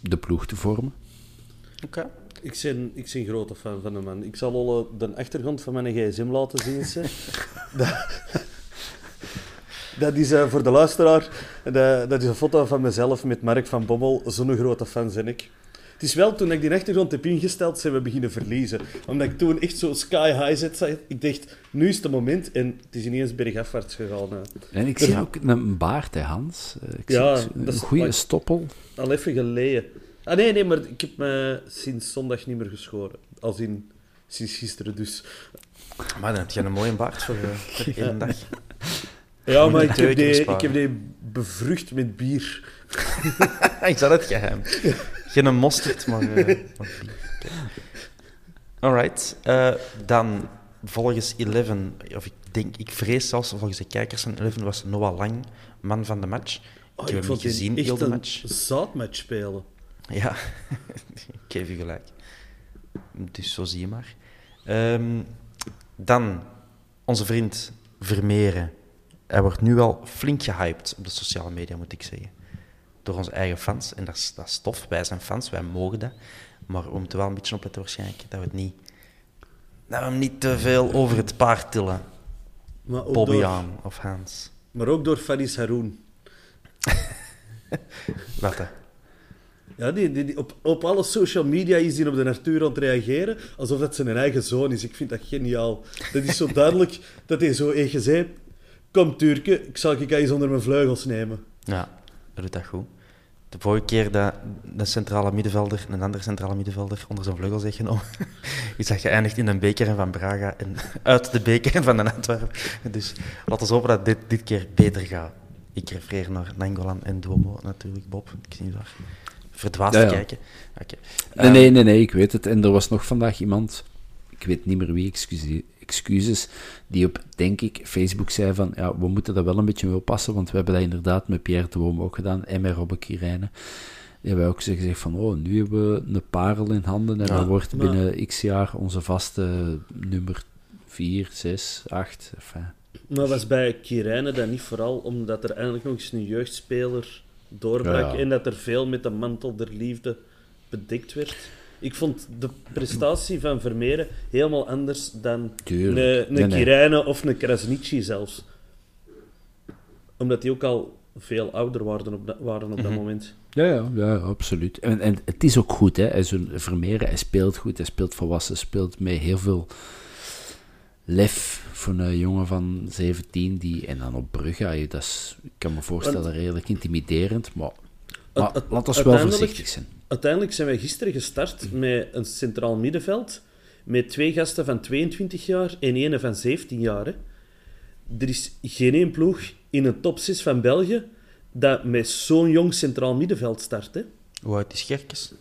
Speaker 2: de ploeg te vormen.
Speaker 1: Oké.
Speaker 3: Ik ben, ik ben grote fan van de man. Ik zal al eh, de achtergrond van mijn gsm laten zien. ze. dat, dat is eh, voor de luisteraar. Dat, dat is een foto van mezelf met Mark van Bommel. Zo'n grote fan ben ik. Het is wel toen ik die achtergrond heb ingesteld, zijn we beginnen verliezen. Omdat ik toen echt zo sky high zet. Ik dacht, nu is het moment. En het is ineens bergafwaarts gegaan.
Speaker 2: En ik zie ook een baard, hè, Hans. Eh, Ik
Speaker 3: Ja,
Speaker 2: zie een goede
Speaker 3: like-
Speaker 2: stoppel.
Speaker 3: Al even geleden. Ah nee, nee, maar ik heb me sinds zondag niet meer geschoren. Als in sinds gisteren dus.
Speaker 1: Maar dan heb je een mooie baard voor, voor één dag.
Speaker 3: Ja, maar
Speaker 1: je
Speaker 3: ik heb, die, ik heb die bevrucht met bier.
Speaker 1: ik zat het geheim. Geen mosterd, maar... eh, maar bier. Alright. eh, dan, volgens Eleven, of ik denk, ik vrees zelfs volgens de kijkers van Eleven, was Noah Lang man van de match.
Speaker 3: Oh,
Speaker 1: ik heb hem niet gezien, heel de match.
Speaker 3: zaadmatch spelen.
Speaker 1: Ja, ik geef u gelijk. Dus zo zie je maar. Ehm, dan, onze vriend Vermeeren. Hij wordt nu wel flink gehyped op de sociale media, moet ik zeggen. Door onze eigen fans. En dat is, dat is tof. Wij zijn fans, wij mogen dat. Maar we moeten wel een beetje opletten waarschijnlijk dat we het niet... Dat we hem niet te veel over het paard tillen.
Speaker 3: Maar ook,
Speaker 1: Bobby
Speaker 3: door,
Speaker 1: aan of Hans.
Speaker 3: maar ook door Faris Haroun.
Speaker 1: Wat hè?
Speaker 3: Ja, die, die, die- op, op alle social media is hij op de natuur aan het reageren, alsof dat zijn eigen zoon is. Ik vind dat geniaal. Dat is zo duidelijk dat hij zo tegen zei... Kom, Turke, ik zal je eens onder mijn vleugels nemen.
Speaker 1: Ja, dat doet dat goed. De vorige keer dat een centrale middenvelder een andere centrale middenvelder onder zijn vleugels heeft genomen, is dat geëindigd in een beker van Braga en uit de beker van de Antwerpen. Dus laten we hopen dat dit, dit keer beter gaat. Ik refereer naar Nangolan en Duomo natuurlijk, Bob. Ik zie waar. Verdwaasd
Speaker 2: Ja, ja.
Speaker 1: kijken. Oké.
Speaker 2: Nee,
Speaker 1: Ehm,
Speaker 2: nee, nee, nee, ik weet het. En er was nog vandaag iemand, ik weet niet meer wie, excuus- excuses, die op, denk ik, Facebook zei van, ja, we moeten daar wel een beetje mee oppassen, want we hebben dat inderdaad met Pierre de Woom ook gedaan, en met Robbe Kirijnen. Die hebben ook gezegd van, oh, nu hebben we een parel in handen, en
Speaker 1: Ja,
Speaker 2: dat wordt
Speaker 3: maar-
Speaker 2: binnen x jaar onze vaste nummer 4, 6, 8, enfin.
Speaker 3: Maar was bij Kirijnen dat niet vooral omdat er eigenlijk nog eens een jeugdspeler doorbrak
Speaker 2: Ja, ja.
Speaker 3: en dat er veel met de mantel der liefde bedekt werd? Ik vond de prestatie van Vermeeren helemaal anders dan
Speaker 2: Tuurlijk.
Speaker 3: een, een of een Krasniqi zelfs. Omdat die ook al veel ouder waren op dat, waren op
Speaker 2: Mhm.
Speaker 3: dat moment.
Speaker 2: Ja, ja, ja, absoluut. En, en het is ook goed, hè. Hij Vermeeren, hij speelt goed, hij speelt volwassen, speelt met heel veel lef voor een jongen van 17 die... En dan op Brugge, dat is, ik kan me voorstellen, redelijk intimiderend, maar... maar
Speaker 3: Het- het-
Speaker 2: laat ons wel voorzichtig zijn.
Speaker 3: Uiteindelijk zijn wij gisteren gestart met een centraal middenveld. Met twee gasten van 22 jaar en één van 17 jaar. hè. Er is geen één ploeg in een top 6 van België dat met zo'n jong centraal middenveld start. hè.
Speaker 1: Hoe oud is Gerkes?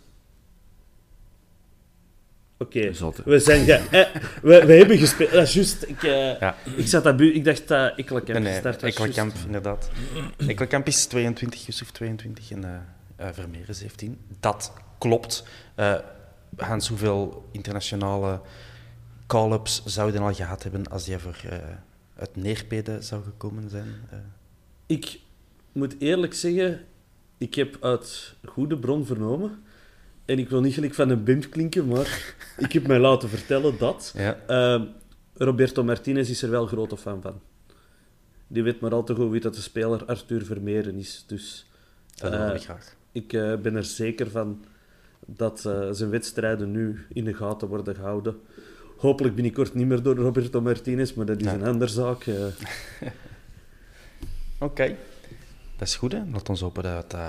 Speaker 3: Oké, we zijn... Ge eh, we, we hebben gespeeld... Dat is juist. Ik, eh,
Speaker 1: Ja.
Speaker 3: ik, zat dat bu- ik dacht dat Ekkelenkamp
Speaker 1: Nee, nee,
Speaker 3: gestart was.
Speaker 1: Ekkelenkamp,
Speaker 3: juist.
Speaker 1: inderdaad. Is 22, Yusuf 22 en eh eh, Vermeer 17. Dat klopt. Eh, Hans, hoeveel internationale call-ups zouden al gehad hebben als jij voor eh uit Neerpede zou gekomen zijn?
Speaker 3: Ik moet eerlijk zeggen, ik heb uit goede bron vernomen, en ik wil niet gelijk van een bimp klinken, maar ik heb mij laten vertellen dat
Speaker 1: ja.
Speaker 3: Roberto Martinez is er wel grote fan van. Die weet maar al te goed wie dat de speler Arthur Vermeeren is. Dus
Speaker 1: Dat ik graag.
Speaker 3: Ik eh, ben er zeker van dat eh, zijn wedstrijden nu in de gaten worden gehouden. Hopelijk binnenkort niet meer door Roberto Martinez, maar dat is
Speaker 1: Ja.
Speaker 3: een andere zaak. eh.
Speaker 1: Oké, dat is goed. Hè? Laat ons hopen dat het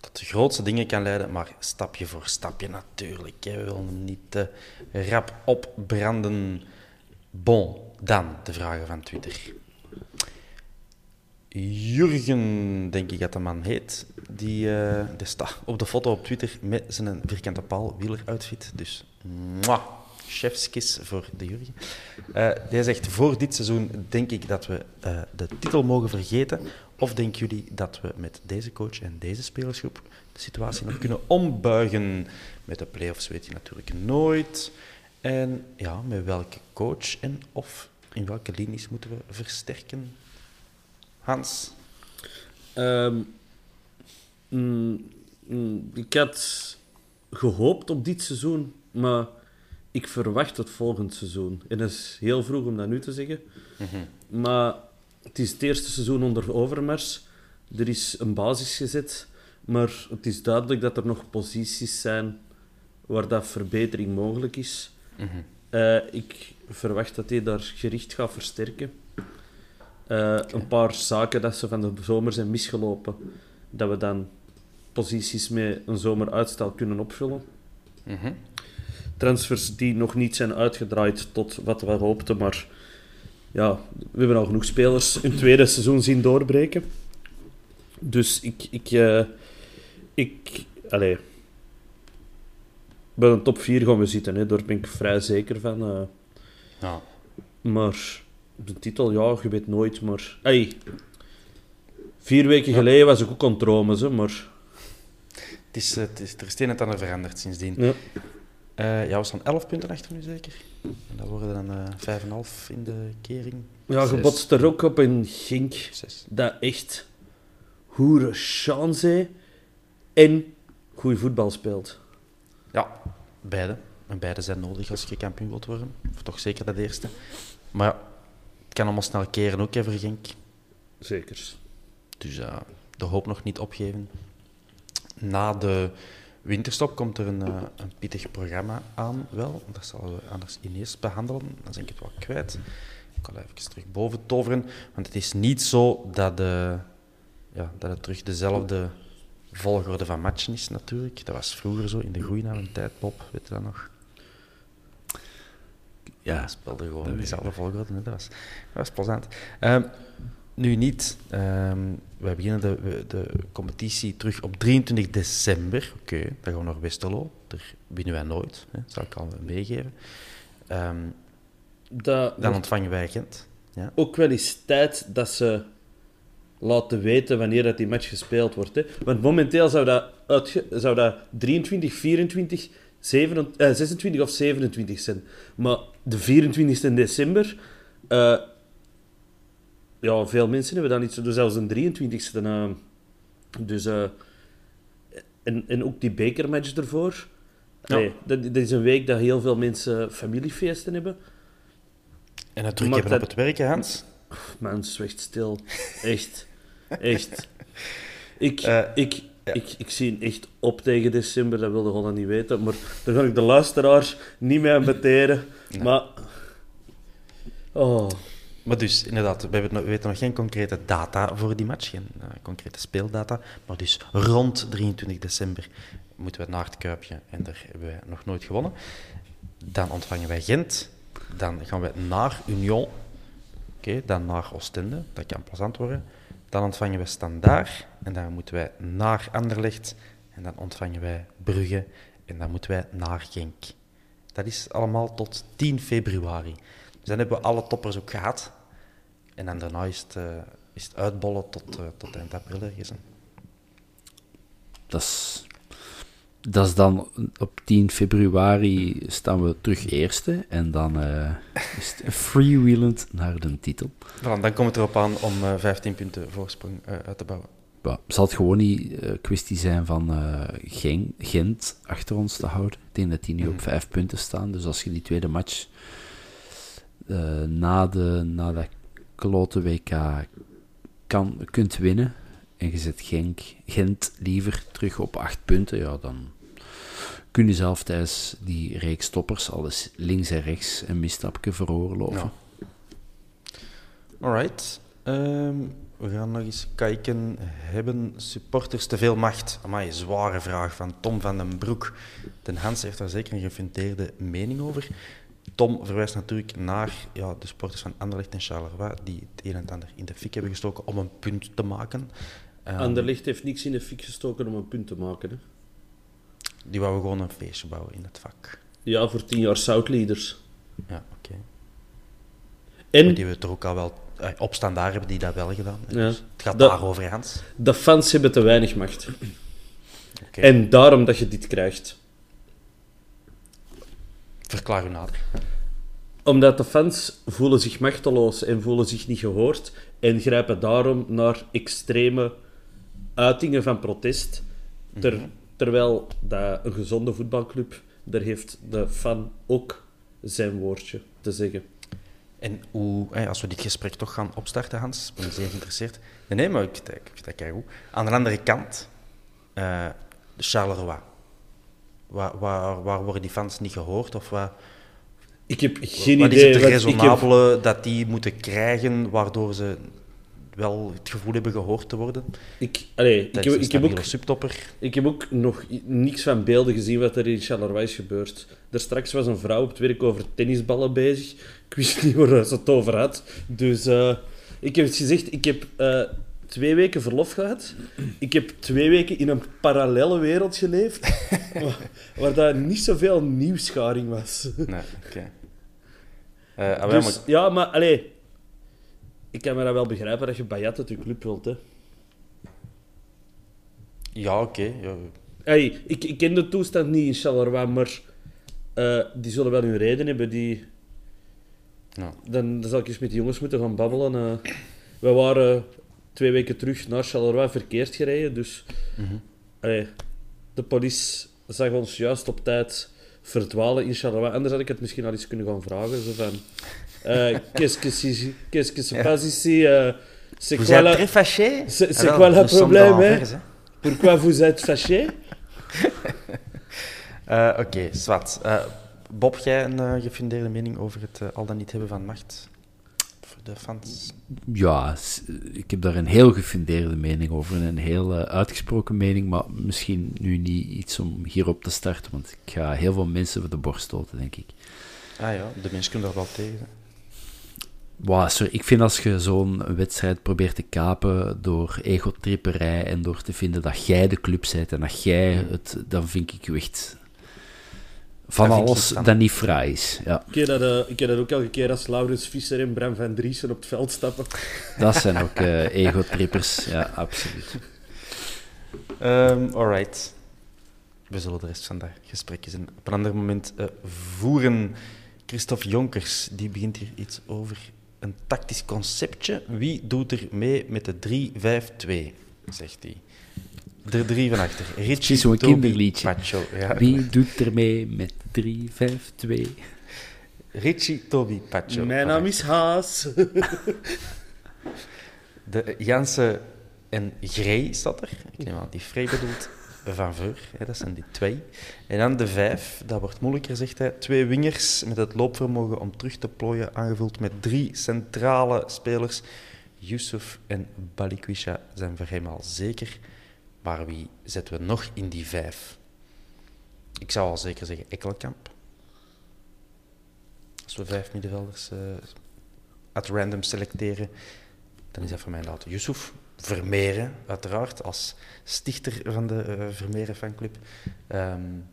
Speaker 1: tot de grootste dingen kan leiden, maar stapje voor stapje natuurlijk. Hè. We willen hem niet rap opbranden. Bon, dan de vragen van Twitter. Jurgen, denk ik dat de man heet, die, eh, die staat op de foto op Twitter met zijn vierkante paal wieleroutfit. Dus, chefskis voor de Jurgen. Eh hij zegt, voor dit seizoen denk ik dat we eh, de titel mogen vergeten. Of denken jullie dat we met deze coach en deze spelersgroep de situatie nog kunnen ombuigen? Met de play-offs weet je natuurlijk nooit. En ja, met welke coach en of in welke linies moeten we versterken? Hans?
Speaker 3: Ehm, mm, mm, ik had gehoopt op dit seizoen, maar ik verwacht het volgend seizoen. En dat is heel vroeg om dat nu te zeggen. Maar het is het eerste seizoen onder Overmars. Er is een basis gezet, maar het is duidelijk dat er nog posities zijn waar dat verbetering mogelijk is. Eh, ik verwacht dat hij daar gericht gaat versterken. Eh, Een paar zaken dat ze van de zomer zijn misgelopen, dat we dan posities met een zomeruitstel kunnen opvullen. Transfers die nog niet zijn uitgedraaid tot wat we hoopten, maar ja, we hebben al genoeg spelers hun tweede seizoen zien doorbreken. Dus ik, ik, eh, ik, allee, bij een top 4 gaan we zitten, hè. daar ben ik vrij zeker van. eh.
Speaker 1: Ja.
Speaker 3: Maar de titel, ja, je weet nooit. Maar hey, vier weken geleden was ik ook aan het dromen, zo, maar
Speaker 1: Het is, het is, er is het een en het ander veranderd sindsdien.
Speaker 3: ja.
Speaker 1: Eh, ja, we staan 11 punten achter nu zeker. En dat worden dan eh 5,5 in de kering.
Speaker 3: ja, je
Speaker 2: Zes.
Speaker 3: botst er ook op een gink
Speaker 1: Zes.
Speaker 3: dat echt hoere chance en goed voetbal speelt.
Speaker 1: Ja, beide. En beide zijn nodig als je kampioen wilt worden. Of toch zeker dat eerste. Maar kan allemaal snel keren ook, voor Genk.
Speaker 3: Zeker.
Speaker 1: Dus ja, de hoop nog niet opgeven. Na de winterstop komt er een, eh, een pittig programma aan, wel. Dat zullen we anders ineens behandelen. Dan ben ik het wel kwijt. Ik ga even terug boven toveren. Want het is niet zo dat, de, ja, dat het terug dezelfde volgorde van matchen is, natuurlijk. Dat was vroeger zo, in de oude tijd, Bob, weet je dat nog?
Speaker 2: Ja,
Speaker 1: We speelden gewoon in dezelfde volgorde. Dat was, dat was plezant. Ehm, nu niet. Ehm wij beginnen de, de competitie terug op 23 december. Oké, dan gaan we naar Westerlo. Daar winnen wij nooit, hè. dat zal ik al meegeven. Ehm,
Speaker 3: Dat
Speaker 1: dan ontvangen wij Gent. Ja.
Speaker 3: ook wel eens tijd dat ze laten weten wanneer dat die match gespeeld wordt. Hè. Want momenteel zou dat, uitge- zou dat 23, 24, 7, eh, 26 of 27 zijn. Maar de 24 december... eh, ja, veel mensen hebben dat niet zo. Dus zelfs een 23e. eh, dus... eh, en, en ook die bekermatch ervoor. Nee, dat, dat is een week dat heel veel mensen familiefeesten hebben.
Speaker 1: En het druk hebben op het werk, Hans?
Speaker 3: Mensen, echt stil. Echt. Echt. Ik,
Speaker 1: Eh,
Speaker 3: ik, ik, ik zie echt op tegen december, dat wilde gewoon niet weten. Maar daar ga ik de luisteraars niet mee aan beteren. Maar... Oh.
Speaker 1: Maar dus, inderdaad, we, hebben, we weten nog geen concrete data voor die match, geen eh, concrete speeldata. Maar dus rond 23 december moeten we naar het Kuipje en daar hebben wij nog nooit gewonnen. Dan ontvangen wij Gent. Dan gaan we naar Union. Oké, dan naar Oostende. Dat kan plezant worden. Dan ontvangen we Standaard. En dan moeten wij naar Anderlecht. En dan ontvangen wij Brugge. En dan moeten wij naar Genk. Dat is allemaal tot 10 februari. Dus dan hebben we alle toppers ook gehad. En dan daarna is het, eh, is het uitbollen tot, eh, tot eind april.
Speaker 2: Dat is, dat is dan op 10 februari staan we terug eerste. En dan eh, is het freewheelend naar de titel.
Speaker 1: Voilà, dan komt het erop aan om eh, 15 punten voorsprong eh, uit te bouwen.
Speaker 2: Ja, zal het gewoon niet een kwestie zijn van eh, Gen- Gent achter ons te houden? Ik denk dat die nu op vijf punten staan. Dus als je die tweede match eh, na, de, na dat klote WK kan, kunt winnen en je zet Genk, Gent liever terug op acht punten, ja, dan kun je zelf tijdens die reeks toppers alles links en rechts een misstapje veroorloven.
Speaker 1: Ja. Alright. Ehm, we gaan nog eens kijken. Hebben supporters te veel macht? Amai, zware vraag van Tom van den Broek. Den Hans heeft daar zeker een gefundeerde mening over. Tom verwijst natuurlijk naar ja, de sporters van Anderlecht en Charleroi, die het een en het ander in de fik hebben gestoken om een punt te maken. Ehm,
Speaker 3: Anderlicht heeft niks in de fik gestoken om een punt te maken. Hè.
Speaker 1: Die wouden gewoon een feestje bouwen in het vak.
Speaker 3: Ja, voor tien jaar Soutleaders.
Speaker 1: Ja, oké.
Speaker 3: En
Speaker 1: Die we toch ook al wel... eh, op standaard hebben die dat wel gedaan.
Speaker 3: Ja.
Speaker 1: Dus het gaat
Speaker 3: Dat-
Speaker 1: daarover, Hans.
Speaker 3: de fans hebben te weinig macht.
Speaker 1: Oké.
Speaker 3: En daarom dat je dit krijgt.
Speaker 1: Verklaar u nader.
Speaker 3: Omdat de fans voelen zich machteloos en voelen zich niet gehoord en grijpen daarom naar extreme uitingen van protest. Ter- terwijl dat een gezonde voetbalclub, daar heeft de fan ook zijn woordje te zeggen.
Speaker 1: En hoe, als we dit gesprek toch gaan opstarten, Hans, ik ben zeer geïnteresseerd. Nee, nee maar ik, ik vind dat keigoed. Aan de andere kant, eh de Charleroi. Waar, waar, waar worden die fans niet gehoord? Of wat,
Speaker 3: Ik heb geen
Speaker 1: wat is
Speaker 3: idee.
Speaker 1: het
Speaker 3: wat- ik heb-
Speaker 1: resonabele dat die moeten krijgen, waardoor ze wel het gevoel hebben gehoord te worden?
Speaker 3: Ik, allee, ik, heb, ik, heb ook,
Speaker 1: subtopper.
Speaker 3: ik heb ook nog niks van beelden gezien wat er in Charleroi is gebeurd. Er straks was een vrouw op het werk over tennisballen bezig. Ik wist niet waar ze het over had. Dus eh, ik heb het gezegd, ik heb eh, twee weken verlof gehad. Ik heb twee weken in een parallele wereld geleefd. waar, waar daar niet zoveel nieuwscharing was.
Speaker 1: Nee, oké. Eh, ah,
Speaker 3: Dus,
Speaker 1: maar-
Speaker 3: ja, maar allee, ik kan me dat wel begrijpen dat je Bayat uit je club wilt. Hè.
Speaker 1: ja, oké. ja.
Speaker 3: Hey, ik, ik ken de toestand niet in Charleroi, maar eh, die zullen wel hun reden hebben. Die,
Speaker 1: Ja.
Speaker 3: dan, dan zal ik eens met die jongens moeten gaan babbelen. eh. we waren twee weken terug naar Charleroi verkeerd gereden, dus allee, de politie zag ons juist op tijd verdwalen in Charleroi. Anders had ik het misschien al eens kunnen gaan vragen. Zo van, qu'est-ce que si- qu'est-ce que se passe ici? eh, c'est
Speaker 1: Vous
Speaker 3: quoi
Speaker 1: êtes
Speaker 3: la-
Speaker 1: très fâché?
Speaker 3: C'est- c'est
Speaker 1: wel,
Speaker 3: quoi le problème?
Speaker 1: Anvers, hè?
Speaker 3: Pourquoi vous êtes fâché?
Speaker 1: Eh, Oké, zwart. Eh, Bob, jij een eh, gefundeerde mening over het eh, al dan niet hebben van macht? Voor de fans?
Speaker 2: Ja, ik heb daar een heel gefundeerde mening over. en Een heel eh, uitgesproken mening, maar misschien nu niet iets om hierop te starten, want ik ga heel veel mensen voor de borst stoten, denk ik.
Speaker 1: Ah ja, de mensen kunnen daar wel tegen. Zijn.
Speaker 2: Wow, sorry, ik vind als je zo'n wedstrijd probeert te kapen door egotripperij en door te vinden dat jij de club bent en dat jij het, dan vind ik je echt van
Speaker 1: Dat
Speaker 2: alles dat niet fraai is. Ja,
Speaker 3: Ik heb dat, eh, ik heb dat ook elke keer als Laurens Visser en Bram van Driessen op het veld stappen.
Speaker 2: dat zijn ook eh egotrippers, ja, absoluut.
Speaker 1: Ehm alright. We zullen de rest van dat gesprek eens een- op een ander moment eh, voeren. Christophe Jonkers, die begint hier iets over een tactisch conceptje. Wie doet er mee met de 3-5-2, zegt hij. Er drie van achter. Richie,
Speaker 2: zo'n
Speaker 1: Toby,
Speaker 2: kinderliedje.
Speaker 1: Pacho. Ja.
Speaker 2: Wie doet er mee met 3, 5, 2?
Speaker 1: Richie, Toby, Pacho.
Speaker 3: Mijn naam is Haas.
Speaker 1: De Jansen en Grey staat er. Ik neem aan die Frey bedoelt. Van hè, dat zijn die twee. En dan de vijf, dat wordt moeilijker, zegt hij. Twee wingers met het loopvermogen om terug te plooien, aangevuld met drie centrale spelers. Yusuf en Balikwisha zijn voor hem al zeker. Maar wie zetten we nog in die vijf? Ik zou al zeker zeggen Ekkelkamp. Als we vijf middenvelders at random selecteren, dan is dat voor mij later Yusuf. Vermeeren, uiteraard, als stichter van de uh, Vermeeren fanclub. Um,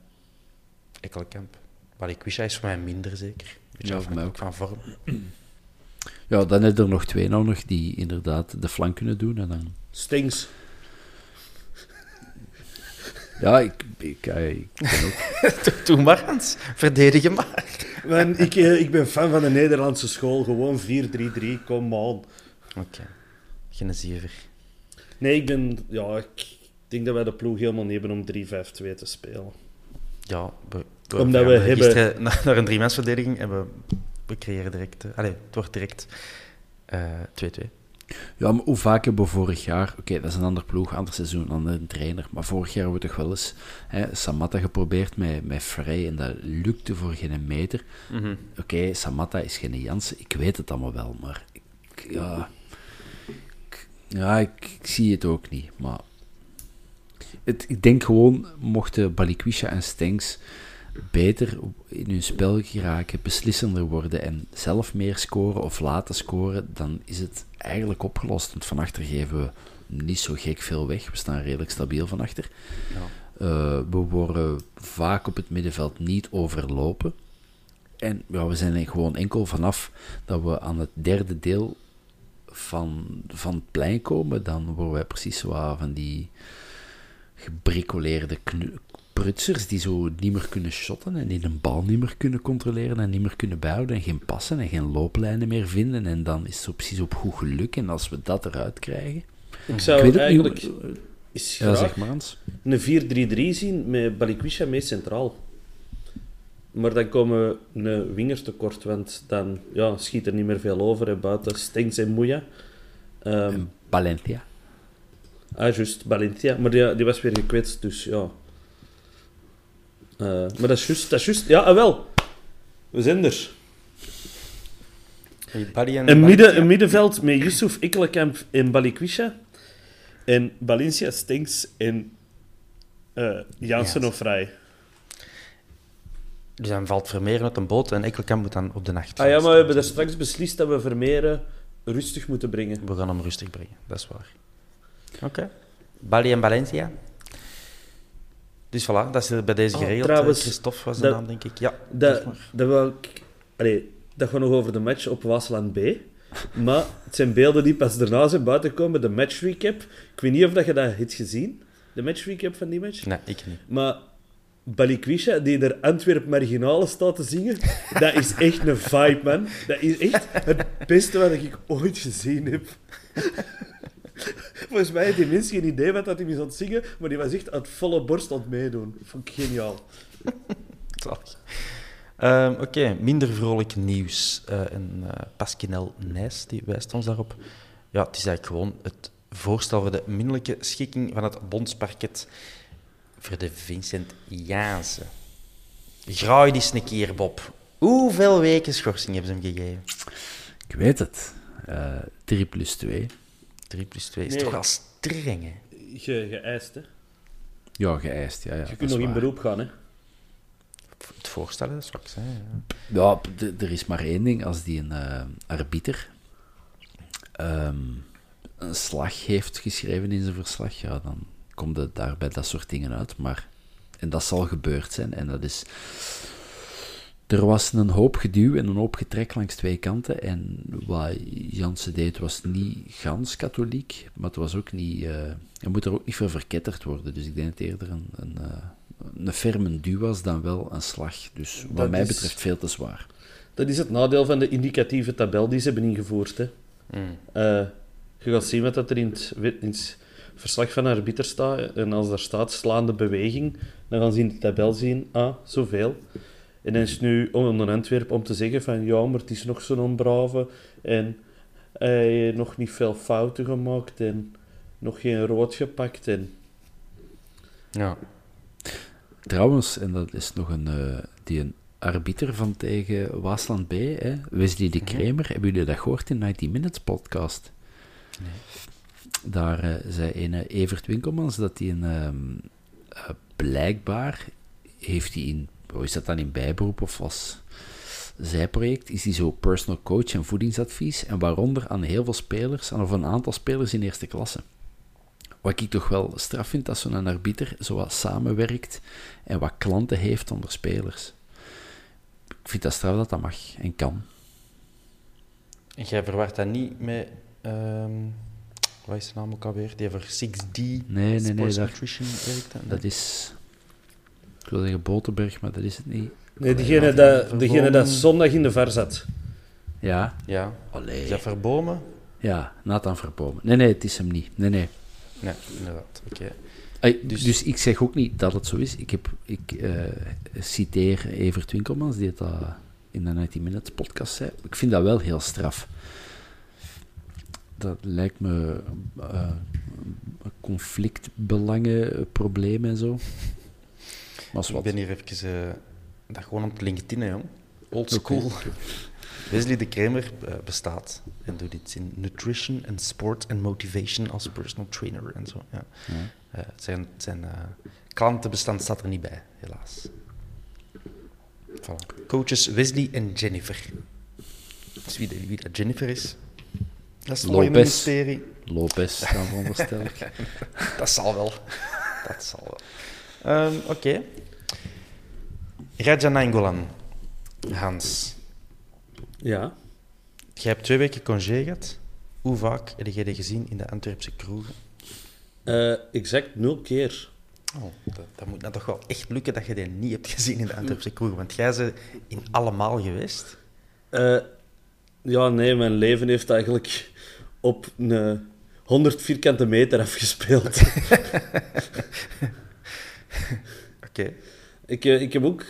Speaker 1: Ekkelkamp. Balikwisha is voor mij minder zeker. Beetje
Speaker 2: Ja, voor mij ook.
Speaker 1: van vorm.
Speaker 2: Ja, dan heb je er nog twee nou nog die inderdaad de flank kunnen doen. En dan...
Speaker 3: Stings.
Speaker 2: Ja, ik, ik, eh, ik ben ook...
Speaker 1: Doe maar, Hans. Verdedig hem maar.
Speaker 3: Man, ik, eh, ik ben fan van de Nederlandse school. Gewoon 4-3-3, come on.
Speaker 1: Oké. Geen zever.
Speaker 3: Nee, ik ben... Ja, ik denk dat wij de ploeg helemaal niet hebben om 3-5-2 te spelen.
Speaker 1: Ja, we, we,
Speaker 3: Omdat we hebben-
Speaker 1: gisteren naar, naar een driemansverdediging en we, we creëren direct... eh, allee, het wordt direct eh, 2-2.
Speaker 2: Ja, maar hoe vaak hebben we vorig jaar... Oké, dat is een ander ploeg, ander seizoen, andere trainer. Maar vorig jaar hebben we toch wel eens hè, Samatta geprobeerd met, met Frey en dat lukte voor geen meter. Oké, Samatta is geen Jansen, ik weet het allemaal wel, maar... Ik, ja, ik, ja ik, ik zie het ook niet, maar... Het, ik denk gewoon, mochten Balikwisha en Stenks beter in hun spel geraken, beslissender worden en zelf meer scoren of laten scoren, dan is het eigenlijk opgelost. Want van achter geven we niet zo gek veel weg. We staan redelijk stabiel van achter. Eh, we worden vaak op het middenveld niet overlopen. En ja, we zijn er gewoon enkel vanaf dat we aan het derde deel van, van het plein komen, dan worden wij precies zo van die gebricoleerde prutsers die zo niet meer kunnen shotten en die een bal niet meer kunnen controleren en niet meer kunnen bijhouden en geen passen en geen looplijnen meer vinden. En dan is het zo precies op goed geluk. En als we dat eruit krijgen...
Speaker 3: Ik zou
Speaker 2: ik
Speaker 3: eigenlijk
Speaker 2: niet.
Speaker 3: eens
Speaker 2: Ja,
Speaker 3: graag
Speaker 2: zeg maar Hans.
Speaker 3: een 4-3-3 zien met Balikwisha mee centraal. Maar dan komen we een winger tekort, want dan ja, schiet er niet meer veel over. Hè, buiten Stengs en Moeja. Ehm,
Speaker 2: En Valencia.
Speaker 3: ah, juist, Valencia. Maar die, die was weer gekwetst, dus ja. Eh, maar dat is juist, dat is juist. Ja, ah, wel. We zijn er.
Speaker 1: Hey, en
Speaker 3: Een, midden, een middenveld met Yusuf, Ikkelenkamp en Balikwisha. En Valencia, Stengs en eh Jansen
Speaker 1: Ja.
Speaker 3: of Vrij.
Speaker 1: Dus dan valt Vermeer uit een boot en Ekkelkamp moet dan op de nacht.
Speaker 3: Ah ja, maar we hebben daar straks beslist dat we Vermeeren rustig moeten brengen.
Speaker 1: We gaan hem rustig brengen, dat is waar. Oké. Bali en Valencia. Dus voilà, dat is er bij deze
Speaker 3: Oh,
Speaker 1: geregeld.
Speaker 3: trouwens,
Speaker 1: Eh, Christophe was de naam, denk ik. Ja,
Speaker 3: Dat,
Speaker 1: zeg maar.
Speaker 3: dat, wil ik, allee, dat gaat nog over de match op Waasland B. Maar het zijn beelden die pas daarna zijn buitengekomen. De match recap. Ik weet niet of dat je dat hebt gezien. De match recap van die match.
Speaker 1: Nee, ik niet.
Speaker 3: Maar Balikwisha, die er Antwerp Marginale staat te zingen, dat is echt een vibe, man. Dat is echt het beste wat ik ooit gezien heb. Volgens mij had die mensen geen idee wat dat hij was aan zingen, maar die was echt uit volle borst aan het meedoen. Vond ik geniaal.
Speaker 1: Zalig. Ehm, Oké, minder vrolijk nieuws. Eh, eh, Pasquinel Nijs die wijst ons daarop. Ja, het is eigenlijk gewoon het voorstel voor de minderlijke schikking van het bondsparket voor de Vincent Jansen. Graai die een keer, Bob. Hoeveel weken schorsing hebben ze hem gegeven?
Speaker 2: Ik weet het. Eh 3 plus 2.
Speaker 1: 3 plus 2 is
Speaker 3: Nee.
Speaker 1: toch wel streng, hè?
Speaker 3: Ge, geëist, hè.
Speaker 2: Ja, geëist. Ja, ja,
Speaker 3: Je kunt nog in beroep gaan, hè.
Speaker 1: Het voorstellen, dat is wat ik zei. Ja.
Speaker 2: Ja, er is maar één ding. Als die een eh, arbiter ehm, een slag heeft geschreven in zijn verslag, ja, dan komt het daar bij dat soort dingen uit. Maar, en dat zal gebeurd zijn. En dat is... Er was een hoop geduw en een hoop getrek langs twee kanten. En wat Jansen deed was niet gans katholiek, maar het was ook niet... eh je moet er ook niet voor verketterd worden. Dus ik denk dat het eerder een, een, eh, een ferme duw was dan wel een slag. Dus wat
Speaker 3: Dat
Speaker 2: mij
Speaker 3: is-
Speaker 2: betreft veel te zwaar.
Speaker 3: Dat is het nadeel van de indicatieve tabel die ze hebben ingevoerd, hè.
Speaker 1: Mm.
Speaker 3: Eh, je gaat zien wat dat er in het, in het verslag van een arbiter sta en als daar staat slaande beweging, dan gaan ze in de tabel zien, ah, zoveel. En dan is het nu om een Antwerp om te zeggen van ja, maar het is nog zo'n brave en hij heeft nog niet veel fouten gemaakt en nog geen rood gepakt en
Speaker 1: Ja.
Speaker 2: Trouwens, en dat is nog een, eh, die een arbiter van tegen Waasland B, hè? Wesley de Kramer. Hebben jullie dat gehoord in 90 Minutes podcast? Daar eh, zei een Evert Winkelmans dat hij een ehm, eh, blijkbaar heeft hij in, hoe is dat dan in bijberoep of was zijproject, is hij zo personal coach en voedingsadvies en waaronder aan heel veel spelers, of een aantal spelers in eerste klasse. Wat ik toch wel straf vind als zo'n arbiter zo wat samenwerkt en wat klanten heeft onder spelers. Ik vind dat straf dat dat mag en kan.
Speaker 1: En jij verwacht dat niet met... ehm wat is de naam ook alweer? Die voor 6D
Speaker 2: Nee, nee, nee, daar-
Speaker 1: Nutrition hè?
Speaker 2: Dat is... Ik wil zeggen Boterberg, maar dat is het niet.
Speaker 3: Nee, degene, dat, degene dat zondag in de var zat.
Speaker 2: Ja,
Speaker 1: Ja.
Speaker 2: Allee.
Speaker 1: Is dat verbomen?
Speaker 2: ja, Nathan Verbomen. Nee, nee, het is hem niet. Nee, nee.
Speaker 1: Nee, inderdaad. Oké.
Speaker 2: Ey,
Speaker 1: Dus-
Speaker 2: dus... ik zeg ook niet dat het zo is. Ik, heb, ik eh, citeer Evert Winkelmans, die het dat in de 90 Minutes podcast zei. Ik vind dat wel heel straf. Dat lijkt me eh conflictbelangen, problemen en zo. Maar
Speaker 1: Ik ben hier even... eh, dat gewoon op LinkedIn, hè, jong. Old school. Wesley de Kramer eh, bestaat en doet iets in nutrition en sport en motivation als personal trainer en zo. Ja.
Speaker 2: Ja.
Speaker 1: Eh, zijn zijn eh, klantenbestand staat er niet bij, helaas. Voilà. Coaches Wesley en Jennifer. Dus wie, de- wie dat Jennifer is, dat is een
Speaker 2: Lopez.
Speaker 1: mysterie.
Speaker 2: Lopez, dan veronderstel ik.
Speaker 1: Dat zal wel. Dat zal wel. Ehm, Oké. Raja Nainggolan. Hans,
Speaker 3: Ja.
Speaker 1: jij hebt twee weken congé gehad. Hoe vaak heb je die gezien in de Antwerpse kroegen?
Speaker 3: Eh, exact nul keer.
Speaker 1: Oh, dat, dat moet nou toch wel echt lukken dat je die niet hebt gezien in de Antwerpse kroegen. Want jij bent in allemaal geweest.
Speaker 3: Eh, ja, nee, mijn leven heeft eigenlijk op een 100 vierkante meter afgespeeld.
Speaker 1: Oké.
Speaker 3: ik, eh, ik heb ook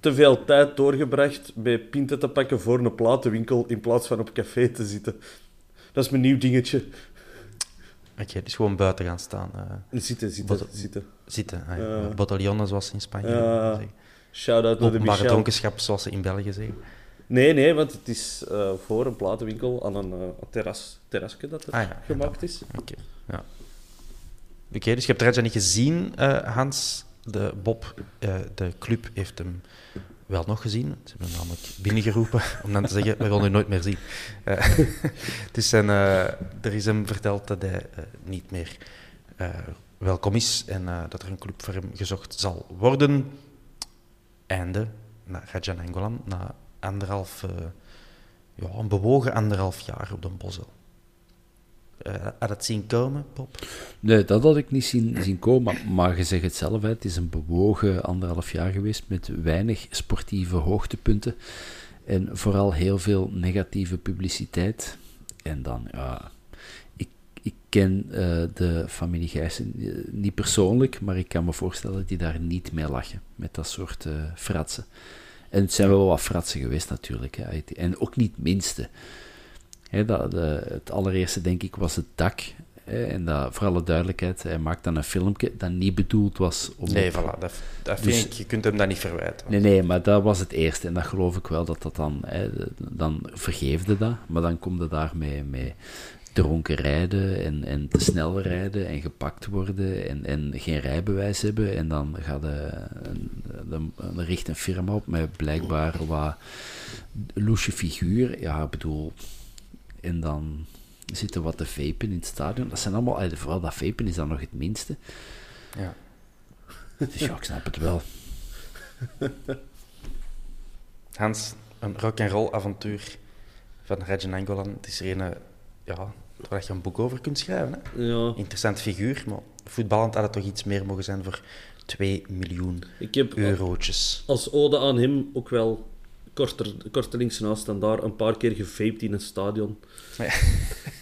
Speaker 3: te veel tijd doorgebracht bij pinten te pakken voor een platenwinkel in plaats van op café te zitten. Dat is mijn nieuw dingetje.
Speaker 1: Oké, dus gewoon buiten gaan staan. eh,
Speaker 3: Zitten, zitten, zitten.
Speaker 1: zitten. Ah, ja. Zoals ze in Spanje zeggen.
Speaker 3: Shout-out naar de
Speaker 1: dronkenschap, zoals ze in België zeggen.
Speaker 3: Nee, nee, want het is eh, voor een platenwinkel aan een eh, terras, terrasje dat er
Speaker 1: Ah, ja.
Speaker 3: gemaakt is.
Speaker 1: Oké, ja. Oké, dus je hebt Raja niet gezien, eh, Hans. De Bob, de club, heeft hem wel nog gezien. Ze hebben hem namelijk binnengeroepen om dan te zeggen, we willen u nooit meer zien. Dus zijn, er is hem verteld dat hij niet meer welkom is en dat er een club voor hem gezocht zal worden. Einde, naar Raja Angolan, na anderhalf, eh, ja, een bewogen anderhalf jaar op de Bosel. Eh, had het zien komen, Bob?
Speaker 2: Nee, dat had ik niet zien, zien komen. Maar, je zegt het zelf, hè, het is een bewogen anderhalf jaar geweest met weinig sportieve hoogtepunten. En vooral heel veel negatieve publiciteit. En dan, ja, ik, ik ken eh, de familie Gijssen niet persoonlijk, maar ik kan me voorstellen dat die daar niet mee lachen met dat soort fratsen. En het zijn wel wat fratsen geweest natuurlijk. Hè. En ook niet het minste. Hè, dat, de- het allereerste, denk ik, was het dak. Hè, en dat, voor alle duidelijkheid, hij maakt dan een filmpje dat niet bedoeld was om...
Speaker 1: Nee,
Speaker 2: op-
Speaker 1: voilà. Dat, dat
Speaker 2: Dus-
Speaker 1: vind ik, je kunt hem dat niet verwijten.
Speaker 2: Nee, nee, maar dat was het eerste. En dat geloof ik wel dat dat dan... Hè, dan vergeefde dat. Maar dan komt het daarmee met dronken rijden en, en te snel rijden en gepakt worden en, en geen rijbewijs hebben. En dan gaat de, dan, dan richt een firma op met blijkbaar wat loesje figuur. Ja, ik bedoel... En dan zitten wat te vapen in het stadion. Dat zijn allemaal... Vooral dat vapen is dan nog het minste.
Speaker 1: Ja.
Speaker 2: Dus ja, ik snap het wel.
Speaker 1: Hans, een rock-and-roll avontuur van Rajan Angolan. Het is er een, eh, ja, waar je een boek over kunt schrijven. Hè?
Speaker 3: Ja,
Speaker 1: Interessant figuur, maar voetballend had het toch iets meer mogen zijn voor 2 miljoen
Speaker 3: ik heb
Speaker 1: eurotjes.
Speaker 3: als ode aan hem ook wel korter, kortelings naast en daar een paar keer gevaped in een stadion.
Speaker 1: Ja.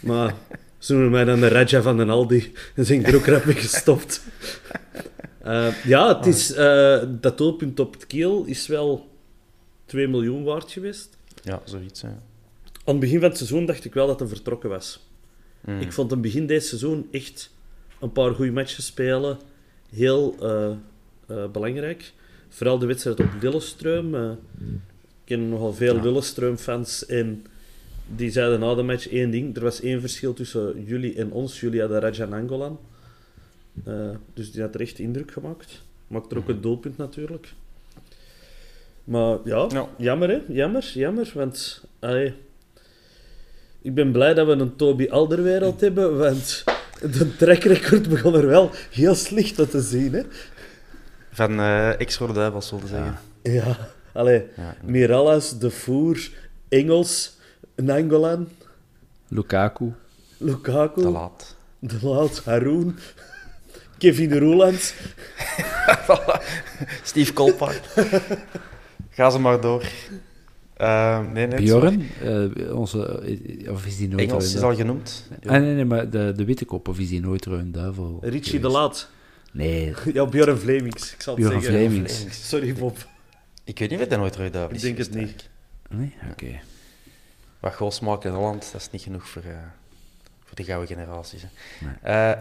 Speaker 3: Maar Ze noemen mij dan de Raja van den Aldi. En zijn ik er ook rap mee gestopt. Eh, ja, het is, eh, dat doelpunt op het kiel is wel 2 miljoen waard geweest.
Speaker 1: Ja, zoiets. Hè.
Speaker 3: Aan het begin van het seizoen dacht ik wel dat hij vertrokken was. Ik vond hem begin dit seizoen echt een paar goede matches spelen. Heel eh, eh, belangrijk. Vooral de wedstrijd op Lillestrøm. eh, ik ken nogal veel Lillestrøm-fans en die zeiden na de match één ding. Er was één verschil tussen jullie en ons. Jullie hadden Raja Nangolan. Eh, dus die had er echt indruk gemaakt. Maakte er ook een doelpunt natuurlijk. Maar ja,
Speaker 1: Ja.
Speaker 3: jammer hè. Jammer, jammer. Want allee, ik ben blij dat we een Toby Alderwereld hebben, want de trackrecord begon er wel heel slecht uit te zien. Hè?
Speaker 1: Van eh ex-Rode Duivels, wilde zeggen.
Speaker 3: Ja, allee,
Speaker 1: Ja.
Speaker 3: Mirallas, De Voer, Engels, Nangolan,
Speaker 2: Lukaku.
Speaker 3: Lukaku,
Speaker 1: Te laat.
Speaker 3: De Laat, Haroon, Kevin Roelands.
Speaker 1: Steve Kolpak. Ga ze maar door. Eh, nee, nee,
Speaker 2: Bjorn, eh, onze, eh, of is die nooit
Speaker 1: Engels is al genoemd.
Speaker 2: Ah, nee, nee, maar de, de witte kop, of is die nooit een duivel?
Speaker 3: Richie De? Laat.
Speaker 2: Nee,
Speaker 3: Ja, Björn Vlemings. Ik zal het
Speaker 2: Bjorn
Speaker 3: zeggen.
Speaker 2: Vlemings.
Speaker 3: Sorry, Bob.
Speaker 1: Ik weet niet of hij nooit Rode Duivel
Speaker 3: Ik
Speaker 1: is
Speaker 3: denk het niet.
Speaker 2: Nee? Oké.
Speaker 1: Wat goals maken in Holland, dat is niet genoeg voor, eh, voor de gouden generaties. Hè.
Speaker 2: Nee.
Speaker 1: Eh,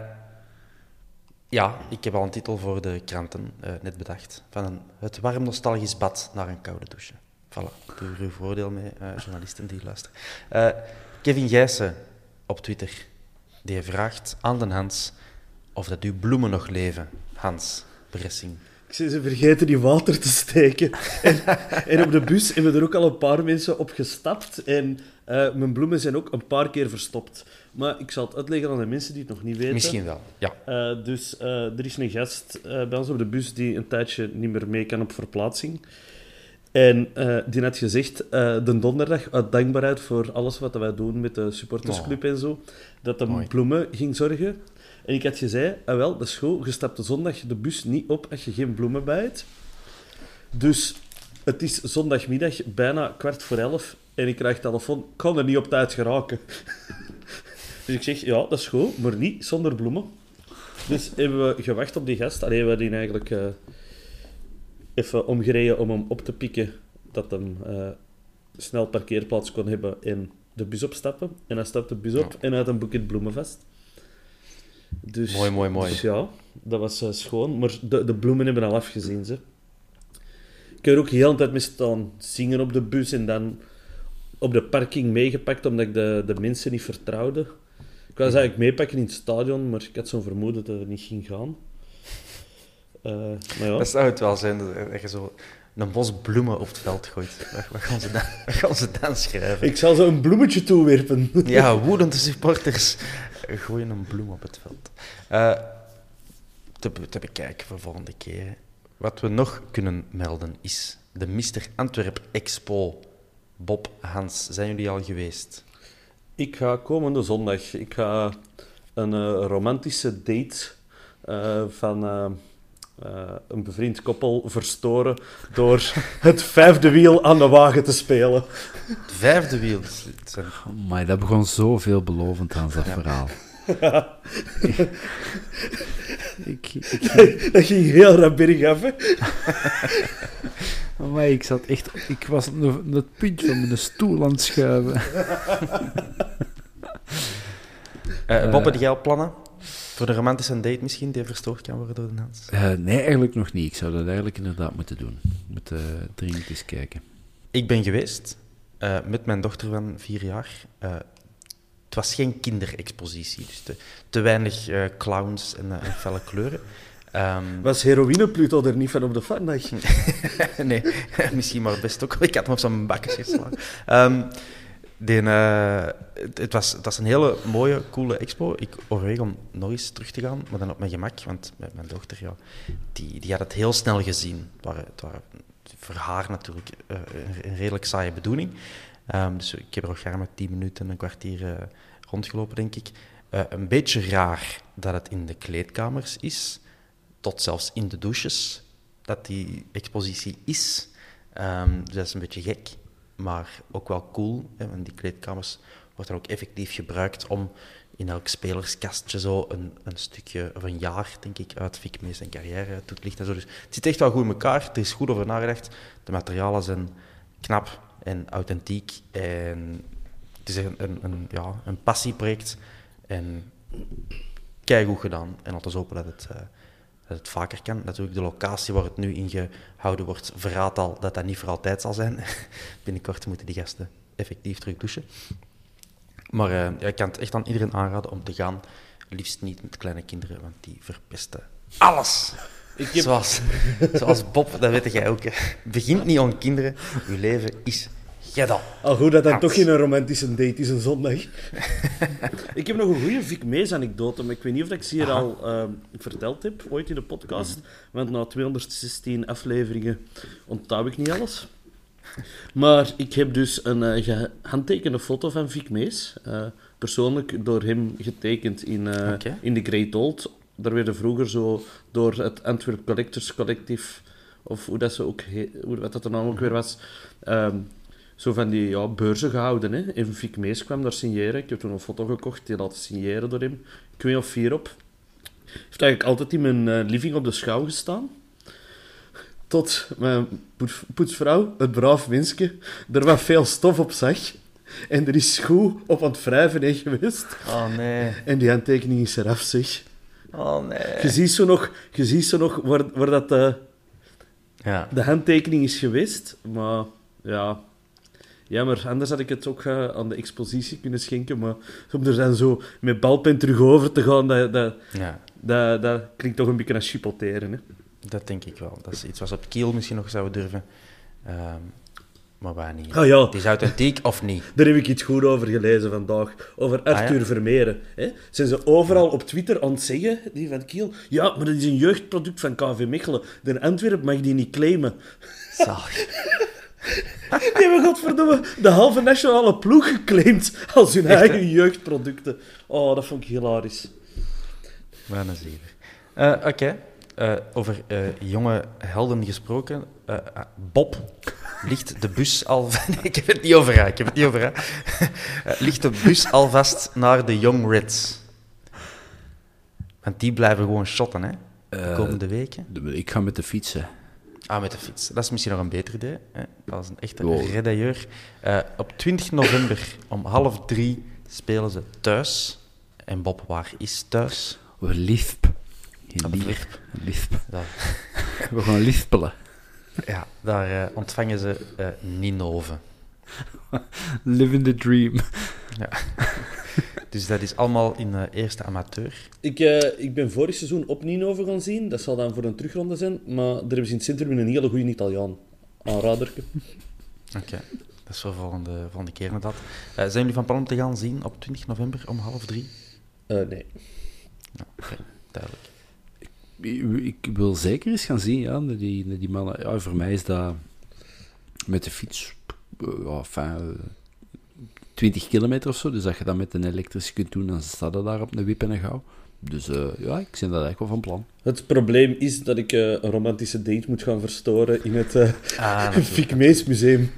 Speaker 1: ja, ik heb al een titel voor de kranten eh, net bedacht. Van een, het warm nostalgisch bad naar een koude douche. Voilà, doe er uw voordeel mee, eh, journalisten die luisteren. Eh, Kevin Gijssen op Twitter, die vraagt aan de Hans of dat uw bloemen nog leven. Hans, Bressing.
Speaker 3: Ik zei, ze vergeten die water te steken. En, en op de bus hebben er ook al een paar mensen op gestapt. En eh, mijn bloemen zijn ook een paar keer verstopt. Maar ik zal het uitleggen aan de mensen die het nog niet weten.
Speaker 1: Misschien wel, ja.
Speaker 3: Dus er is een gast bij ons op de bus die een tijdje niet meer mee kan op verplaatsing. En eh, die had gezegd, eh, de donderdag, uit dankbaarheid voor alles wat wij doen met de supportersclub en zo, dat de
Speaker 1: Mooi.
Speaker 3: bloemen ging zorgen. En ik had gezegd, ah wel, dat is goed, je stapt de zondag de bus niet op als je geen bloemen bij hebt. Dus het is zondagmiddag, bijna kwart voor elf, en ik krijg telefoon, ik kan er niet op tijd geraken. dus ik zeg, ja, dat is goed, maar niet zonder bloemen. Dus hebben we gewacht op die gast. Alleen we hadden die eigenlijk eh, even omgereden om hem op te pikken. Dat hem eh, snel parkeerplaats kon hebben en de bus opstappen. En hij stapt de bus op en had een boeket bloemen vast. Dus,
Speaker 1: Mooi, mooi, mooi.
Speaker 3: Dus ja, dat was eh, schoon. Maar de, de bloemen hebben al afgezien, ze. Ik heb er ook heel de tijd mee staan zingen op de bus en dan op de parking meegepakt omdat ik de, de mensen niet vertrouwde. Ik was eigenlijk meepakken in het stadion, maar ik had zo'n vermoeden dat het niet ging gaan. Eh, maar ja.
Speaker 1: Dat zou het wel zijn, dat je zo een bos bloemen op het veld gooit. Wat, wat gaan, ze dan, wat gaan ze dan schrijven?
Speaker 3: Ik zal zo een bloemetje toewerpen.
Speaker 1: Ja, woedende supporters gooien een bloem op het veld. Eh, te, be- te bekijken voor volgende keer. Wat we nog kunnen melden is de Mister Antwerp Expo. Bob, Hans, zijn jullie al geweest?
Speaker 3: Ik ga komende zondag ik ga een eh, romantische date eh, van eh, een bevriend koppel verstoren door het vijfde wiel aan de wagen te spelen.
Speaker 1: Het vijfde wiel.
Speaker 2: Maar dat begon zo veelbelovend aan dat verhaal. ik, ik,
Speaker 3: Dat ging heel rap bergaf, hè.
Speaker 2: maar ik zat echt... Ik was op het puntje van mijn stoel aan het schuiven.
Speaker 1: Eh, Bob, heb jij al plannen? Voor de romantische date misschien, die verstoord kan worden door de Hans?
Speaker 2: Eh, nee, eigenlijk nog niet. Ik zou dat eigenlijk inderdaad moeten doen. Moet uh, dringend eens kijken.
Speaker 1: Ik ben geweest eh, met mijn dochter van vier jaar. Eh, het was geen kinderexpositie, dus te, te weinig eh, clowns en, en felle kleuren. Ehm,
Speaker 3: Was heroïne Pluto er niet van op de vandaag?
Speaker 1: nee, misschien maar best ook. Ik had hem op zijn bakjes geslagen. Ehm, die, eh, het, was, een hele mooie, coole expo. Ik overweeg om nog eens terug te gaan, maar dan op mijn gemak. Want mijn dochter, ja, die, die had het heel snel gezien. Het waren, het voor haar natuurlijk eh, een, redelijk saaie bedoeling. Ehm, dus ik heb er ook graag tien minuten, een kwartier eh, rondgelopen, denk ik. Een beetje raar dat het in de kleedkamers is, tot zelfs in de douches, dat die expositie is. Um, dus dat is een beetje gek, maar ook wel cool. Hè, want die kleedkamers wordt dan ook effectief gebruikt om in elk spelerskastje zo een, een stukje of een jaar, denk ik, uit Vic Mees zijn carrière uit ligt en zo. Dus het zit echt wel goed in elkaar. Er is goed over nagedacht. De materialen zijn knap en authentiek. En het is een, een, ja, een passieproject. En goed gedaan. En we hopen dat het, uh, dat het vaker kan. Natuurlijk, de locatie waar het nu in gehouden wordt, verraadt al dat dat niet voor altijd zal zijn. Binnenkort moeten die gasten effectief terug douchen. Maar uh, ik kan het echt aan iedereen aanraden om te gaan. Liefst niet met kleine kinderen, want die verpesten alles. Ik heb... zoals, zoals Bob, dat weet jij ook. Hè. Begint niet aan kinderen. Uw leven is gedaan.
Speaker 3: Al goed dat dan toch geen romantische date is een zondag. ik heb nog een goede Vic Mees anekdote, maar ik weet niet of ik ze hier al uh, verteld heb, ooit in de podcast. Want na 216 afleveringen onthoud ik niet alles. Maar ik heb dus een uh, gehandtekende foto van Vic Mees. Uh, persoonlijk door hem getekend in, uh, in de Great Old. Daar werden vroeger zo door het Antwerp Collectors Collective, of hoe dat, ze ook hoe wat dat de naam ook weer was, um, zo van die ja, beurzen gehouden. Hè. Even Vic Mees kwam daar signeren. Ik heb toen een foto gekocht, die laten signeren door hem. Ik weet of vier op. Heeft eigenlijk altijd in mijn living op de schouw gestaan tot mijn poetsvrouw, het braaf mensje, er wat veel stof op zag. En er is goed op aan het wrijven heen geweest.
Speaker 1: Oh nee.
Speaker 3: En die handtekening is eraf, zeg.
Speaker 1: Oh nee.
Speaker 3: Je ziet zo nog, je ziet zo nog waar, waar dat de,
Speaker 1: ja.
Speaker 3: de handtekening is geweest. Maar ja, jammer. Anders had ik het ook uh, aan de expositie kunnen schenken. Maar om er dan zo met balpen terug over te gaan, dat, dat,
Speaker 1: ja.
Speaker 3: dat, dat klinkt toch een beetje als chipoteren. Hè?
Speaker 1: Dat denk ik wel. Dat is iets wat op Kiel misschien nog zouden durven. Um, maar waar niet.
Speaker 3: Oh, ja.
Speaker 1: Het is authentiek of niet?
Speaker 3: Daar heb ik iets goed over gelezen vandaag. Over ah, Arthur ah, Vermeeren. Hè? Zijn ze overal op Twitter aan het zeggen, die van Kiel? Ja, maar dat is een jeugdproduct van KV Mechelen. De Antwerp mag die niet claimen.
Speaker 1: Zalig.
Speaker 3: die hebben godverdomme de halve nationale ploeg geclaimd als hun eigen jeugdproducten. Oh, dat vond ik hilarisch.
Speaker 1: Wat een zeven. Uh, Oké. Uh, over uh, jonge helden gesproken. Uh, Bob, ligt de bus al... ik heb het niet over haar, ik heb het niet over haar. ligt de bus alvast naar de Young Reds? Want die blijven gewoon shotten, hè? De komende weken.
Speaker 2: ik ga met de fietsen.
Speaker 1: Ah, met de fiets. Dat is misschien nog een beter idee. Hè? Dat is een echte wow. redailleur. op 20 november om half drie spelen ze thuis. En Bob, waar is thuis?
Speaker 2: Over Lisp.
Speaker 1: Lisp.
Speaker 2: Lisp. We gaan lispelen.
Speaker 1: Ja, daar uh, ontvangen ze uh, Ninove.
Speaker 2: Living the dream.
Speaker 1: Ja. dus dat is allemaal in uh, eerste amateur.
Speaker 3: Ik, ik ben vorig seizoen op Ninove gaan zien. Dat zal dan voor een terugronde zijn. Maar daar hebben ze in het centrum een hele goede Italiaan. Aanraderke.
Speaker 1: Oké, dat is voor volgende, volgende keer dat. zijn jullie van plan om te gaan zien op 20 november om half drie?
Speaker 3: nee.
Speaker 1: Ja, Oké, duidelijk
Speaker 2: ik wil zeker eens gaan zien, ja, die, die mannen. Ja, voor mij is dat met de fiets, uh, enfin, 20 kilometer of zo. Dus dat je dat met een elektrische kunt doen, dan staat er daar op een wip en een gauw. Dus uh, ja, ik ben dat eigenlijk wel van plan.
Speaker 3: Het probleem is dat ik uh, een romantische date moet gaan verstoren in het uh, ah, Mees Museum.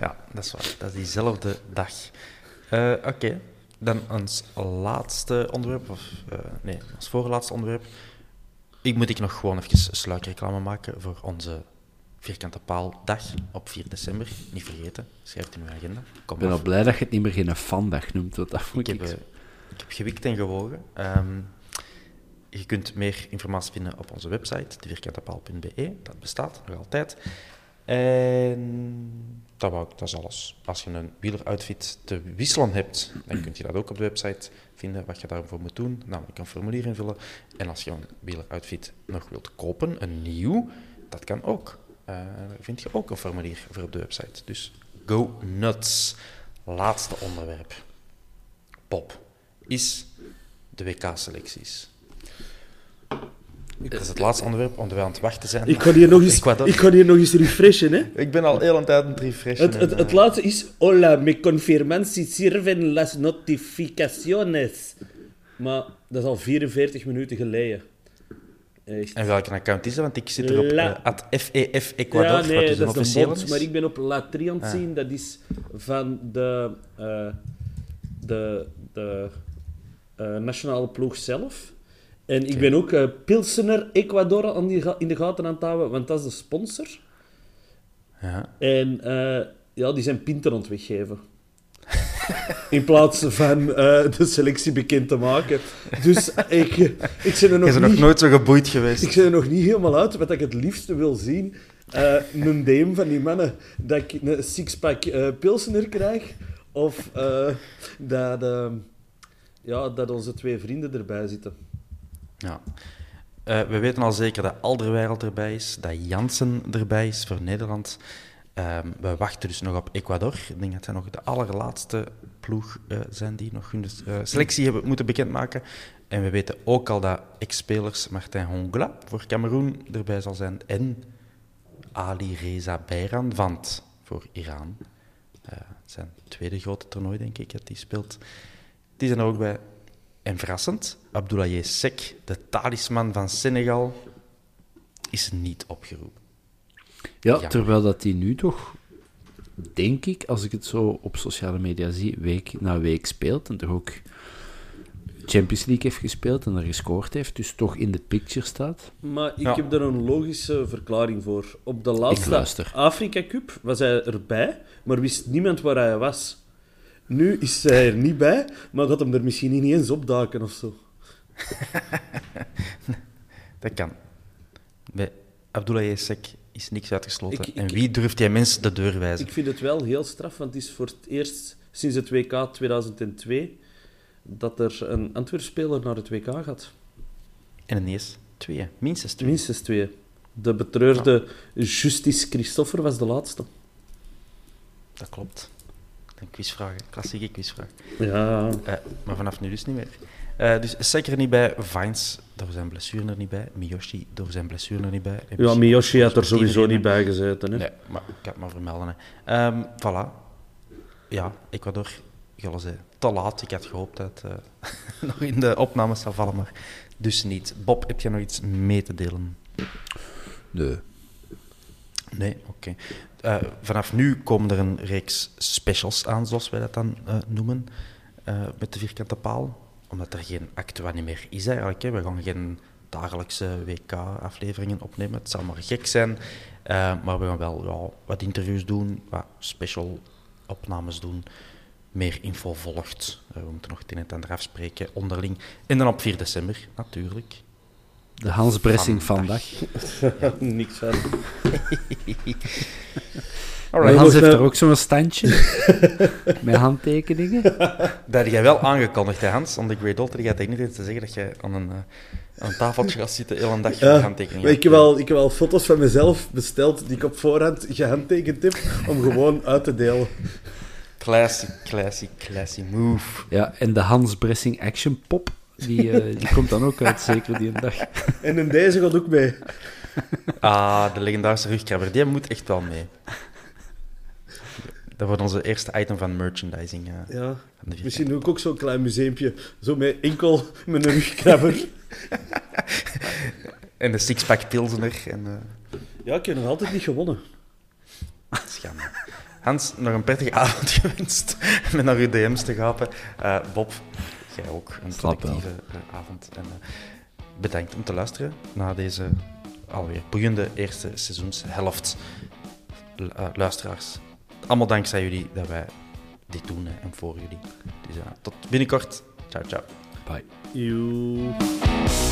Speaker 1: Ja, dat is waar. Dat is diezelfde dag. Oké, okay. dan ons laatste onderwerp, of nee, ons voorlaatste onderwerp. Ik moet ik nog gewoon even sluikreclame maken voor onze Vierkante Paaldag op 4 december. Niet vergeten, schrijf het in uw agenda.
Speaker 2: Kom ik ben al blij dat je het niet meer geen fandag noemt. Want dat
Speaker 1: ik, heb, ik... ik heb gewikt en gewogen. Um, je kunt meer informatie vinden op onze website, devierkantepaal.be. Dat bestaat nog altijd. En dat, wou, dat is alles. Als je een wieleroutfit te wisselen hebt, dan kun je dat ook op de website vinden, wat je daarvoor moet doen. Namelijk een formulier invullen. En als je een wieleroutfit nog wilt kopen, een nieuw, dat kan ook. Uh, vind je ook een formulier voor op de website. Dus go nuts. Laatste onderwerp. Pop. Is de WK-selecties. Dat is het laatste onderwerp, omdat wij aan het wachten zijn.
Speaker 3: Ik ga hier nog eens, ik ga hier nog eens refreshen. Hè?
Speaker 1: Ik ben al heel een tijd aan het refreshen.
Speaker 3: Het, het, het laatste is... Hola, me confirman si sirven las notificaciones. Maar dat is al 44 minuten geleden.
Speaker 1: Echt. En welke account is dat? Want ik zit er op La... uh, FEF Ecuador, ja, nee, dat is een
Speaker 3: maar ik ben op La Tri aan het ah. zien. Dat is van de... Uh, de... de eh, nationale ploeg zelf. En ik ben ook eh, Pilsener Ecuador aan die ga- in de gaten aan het houden, want dat is de sponsor.
Speaker 1: Ja.
Speaker 3: En eh, ja, die zijn pinten aan het weggeven. In plaats van eh, de selectie bekend te maken. Dus ik, ik zit er
Speaker 1: Je
Speaker 3: nog
Speaker 1: nog nooit zo geboeid geweest.
Speaker 3: Ik zit er nog niet helemaal uit wat ik het liefste wil zien. Eh, een DM van die mannen dat ik een sixpack eh pilsener krijg. Of eh, dat, eh, ja, dat onze twee vrienden erbij zitten.
Speaker 1: Ja. Eh, we weten al zeker dat Alderweireld erbij is, dat Jansen erbij is voor Nederland. Ehm, we wachten dus nog op Ecuador. Ik denk dat zij nog de allerlaatste ploeg eh, zijn die nog hun eh, selectie hebben moeten bekendmaken. En we weten ook al dat ex-spelers Martin Hongla voor Cameroen erbij zal zijn. En Ali Reza Bayram van het voor Iran. Eh, zijn tweede grote toernooi, denk ik, dat hij speelt. Die zijn er ook bij. En verrassend, Abdoulaye Sek, de talisman van Senegal, is niet opgeroepen.
Speaker 2: Ja,
Speaker 1: Ja.
Speaker 2: terwijl dat die nu toch, denk ik, als ik het zo op sociale media zie, week na week speelt en toch ook Champions League heeft gespeeld en er gescoord heeft, dus toch in de picture staat.
Speaker 3: Maar ik
Speaker 1: Ja.
Speaker 3: heb er een logische verklaring voor. Op de laatste. Afrika Cup was hij erbij, maar wist niemand waar hij was. Nu is hij er niet bij, maar gaat hem er misschien niet eens opdaken of zo.
Speaker 1: Dat kan. Bij Abdoulaye Sek is niks uitgesloten.
Speaker 3: Ik- ik-
Speaker 1: en wie durft jij mensen de deur wijzen?
Speaker 3: Ik vind het wel heel straf, want het is voor het eerst sinds het WK 2002 dat er een Antwerp-speler naar het WK gaat.
Speaker 1: En ineens twee, minstens twee.
Speaker 3: Minstens twee. De betreurde Justice Christoffer was de laatste.
Speaker 1: Dat klopt. Een quizvraag, klassieke quizvraag.
Speaker 3: Ja,
Speaker 1: Eh, maar vanaf nu dus niet meer. Eh, dus Sek er niet bij, Vines door zijn blessure er niet bij, Miyoshi door zijn blessure er niet bij. En
Speaker 3: ja Miyoshi had er sowieso niet bij gezeten. Hè?
Speaker 1: Nee, maar ik kan het maar vermelden. Hè. Ehm, voilà. Ja, Ecuador, zei, te laat. Ik had gehoopt dat het eh, nog in de opnames zou vallen, maar dus niet. Bob, heb je nog iets mee te delen?
Speaker 2: Nee.
Speaker 1: Nee, oké. Eh, vanaf nu komen er een reeks specials aan, zoals wij dat dan eh, noemen, eh, met de vierkante paal. Omdat er geen actua niet meer is eigenlijk. Hè. We gaan geen dagelijkse WK-afleveringen opnemen. Het zal maar gek zijn. Eh, maar we gaan wel wat interviews doen, wat special opnames doen. Meer info volgt. Eh, we moeten nog het een en afspreken onderling. En dan op 4 december, natuurlijk.
Speaker 2: De Hans Bressing
Speaker 1: Vandaag.
Speaker 2: vandaag.
Speaker 3: Niks van. Je
Speaker 2: Hans heeft er ook zo'n standje met handtekeningen.
Speaker 1: Dat jij wel aangekondigd, hè, Hans, the Great Old. Je had tegen iedereen te zeggen dat jij aan een, eh, aan een tafeltje gaat zitten, heel een dag
Speaker 3: Ja,
Speaker 1: handtekeningen.
Speaker 3: maar ik, heb wel, ik heb wel foto's van mezelf besteld die ik op voorhand gehandtekend heb om gewoon uit te delen.
Speaker 1: Classy, classy, classy move.
Speaker 2: Ja, en de Hans Bressing Action Pop, die, eh, die komt dan ook uit, zeker die een dag.
Speaker 3: En in deze gaat ook mee.
Speaker 1: Ah, de legendarische rugkrabber, die moet echt wel mee. Dat wordt onze eerste item van merchandising. eh,
Speaker 3: Ja.
Speaker 1: van de vierkante.
Speaker 3: Misschien doe ik ook zo'n klein museumpje. Zo met enkel met een rugkrabber.
Speaker 1: En de sixpack pilsener. En, eh,
Speaker 3: Ja, ik heb nog altijd niet gewonnen.
Speaker 1: schande. Hans, nog een prettige avond gewenst met naar uw DM's te gapen. Eh, Bob, jij ook een productieve eh, avond. En, eh, bedankt om te luisteren naar deze alweer boeiende eerste seizoenshelft. Eh, luisteraars, allemaal dankzij jullie dat wij dit doen hè, en voor jullie. Dus ja, tot binnenkort. Ciao, ciao.
Speaker 2: Bye.
Speaker 3: Joe.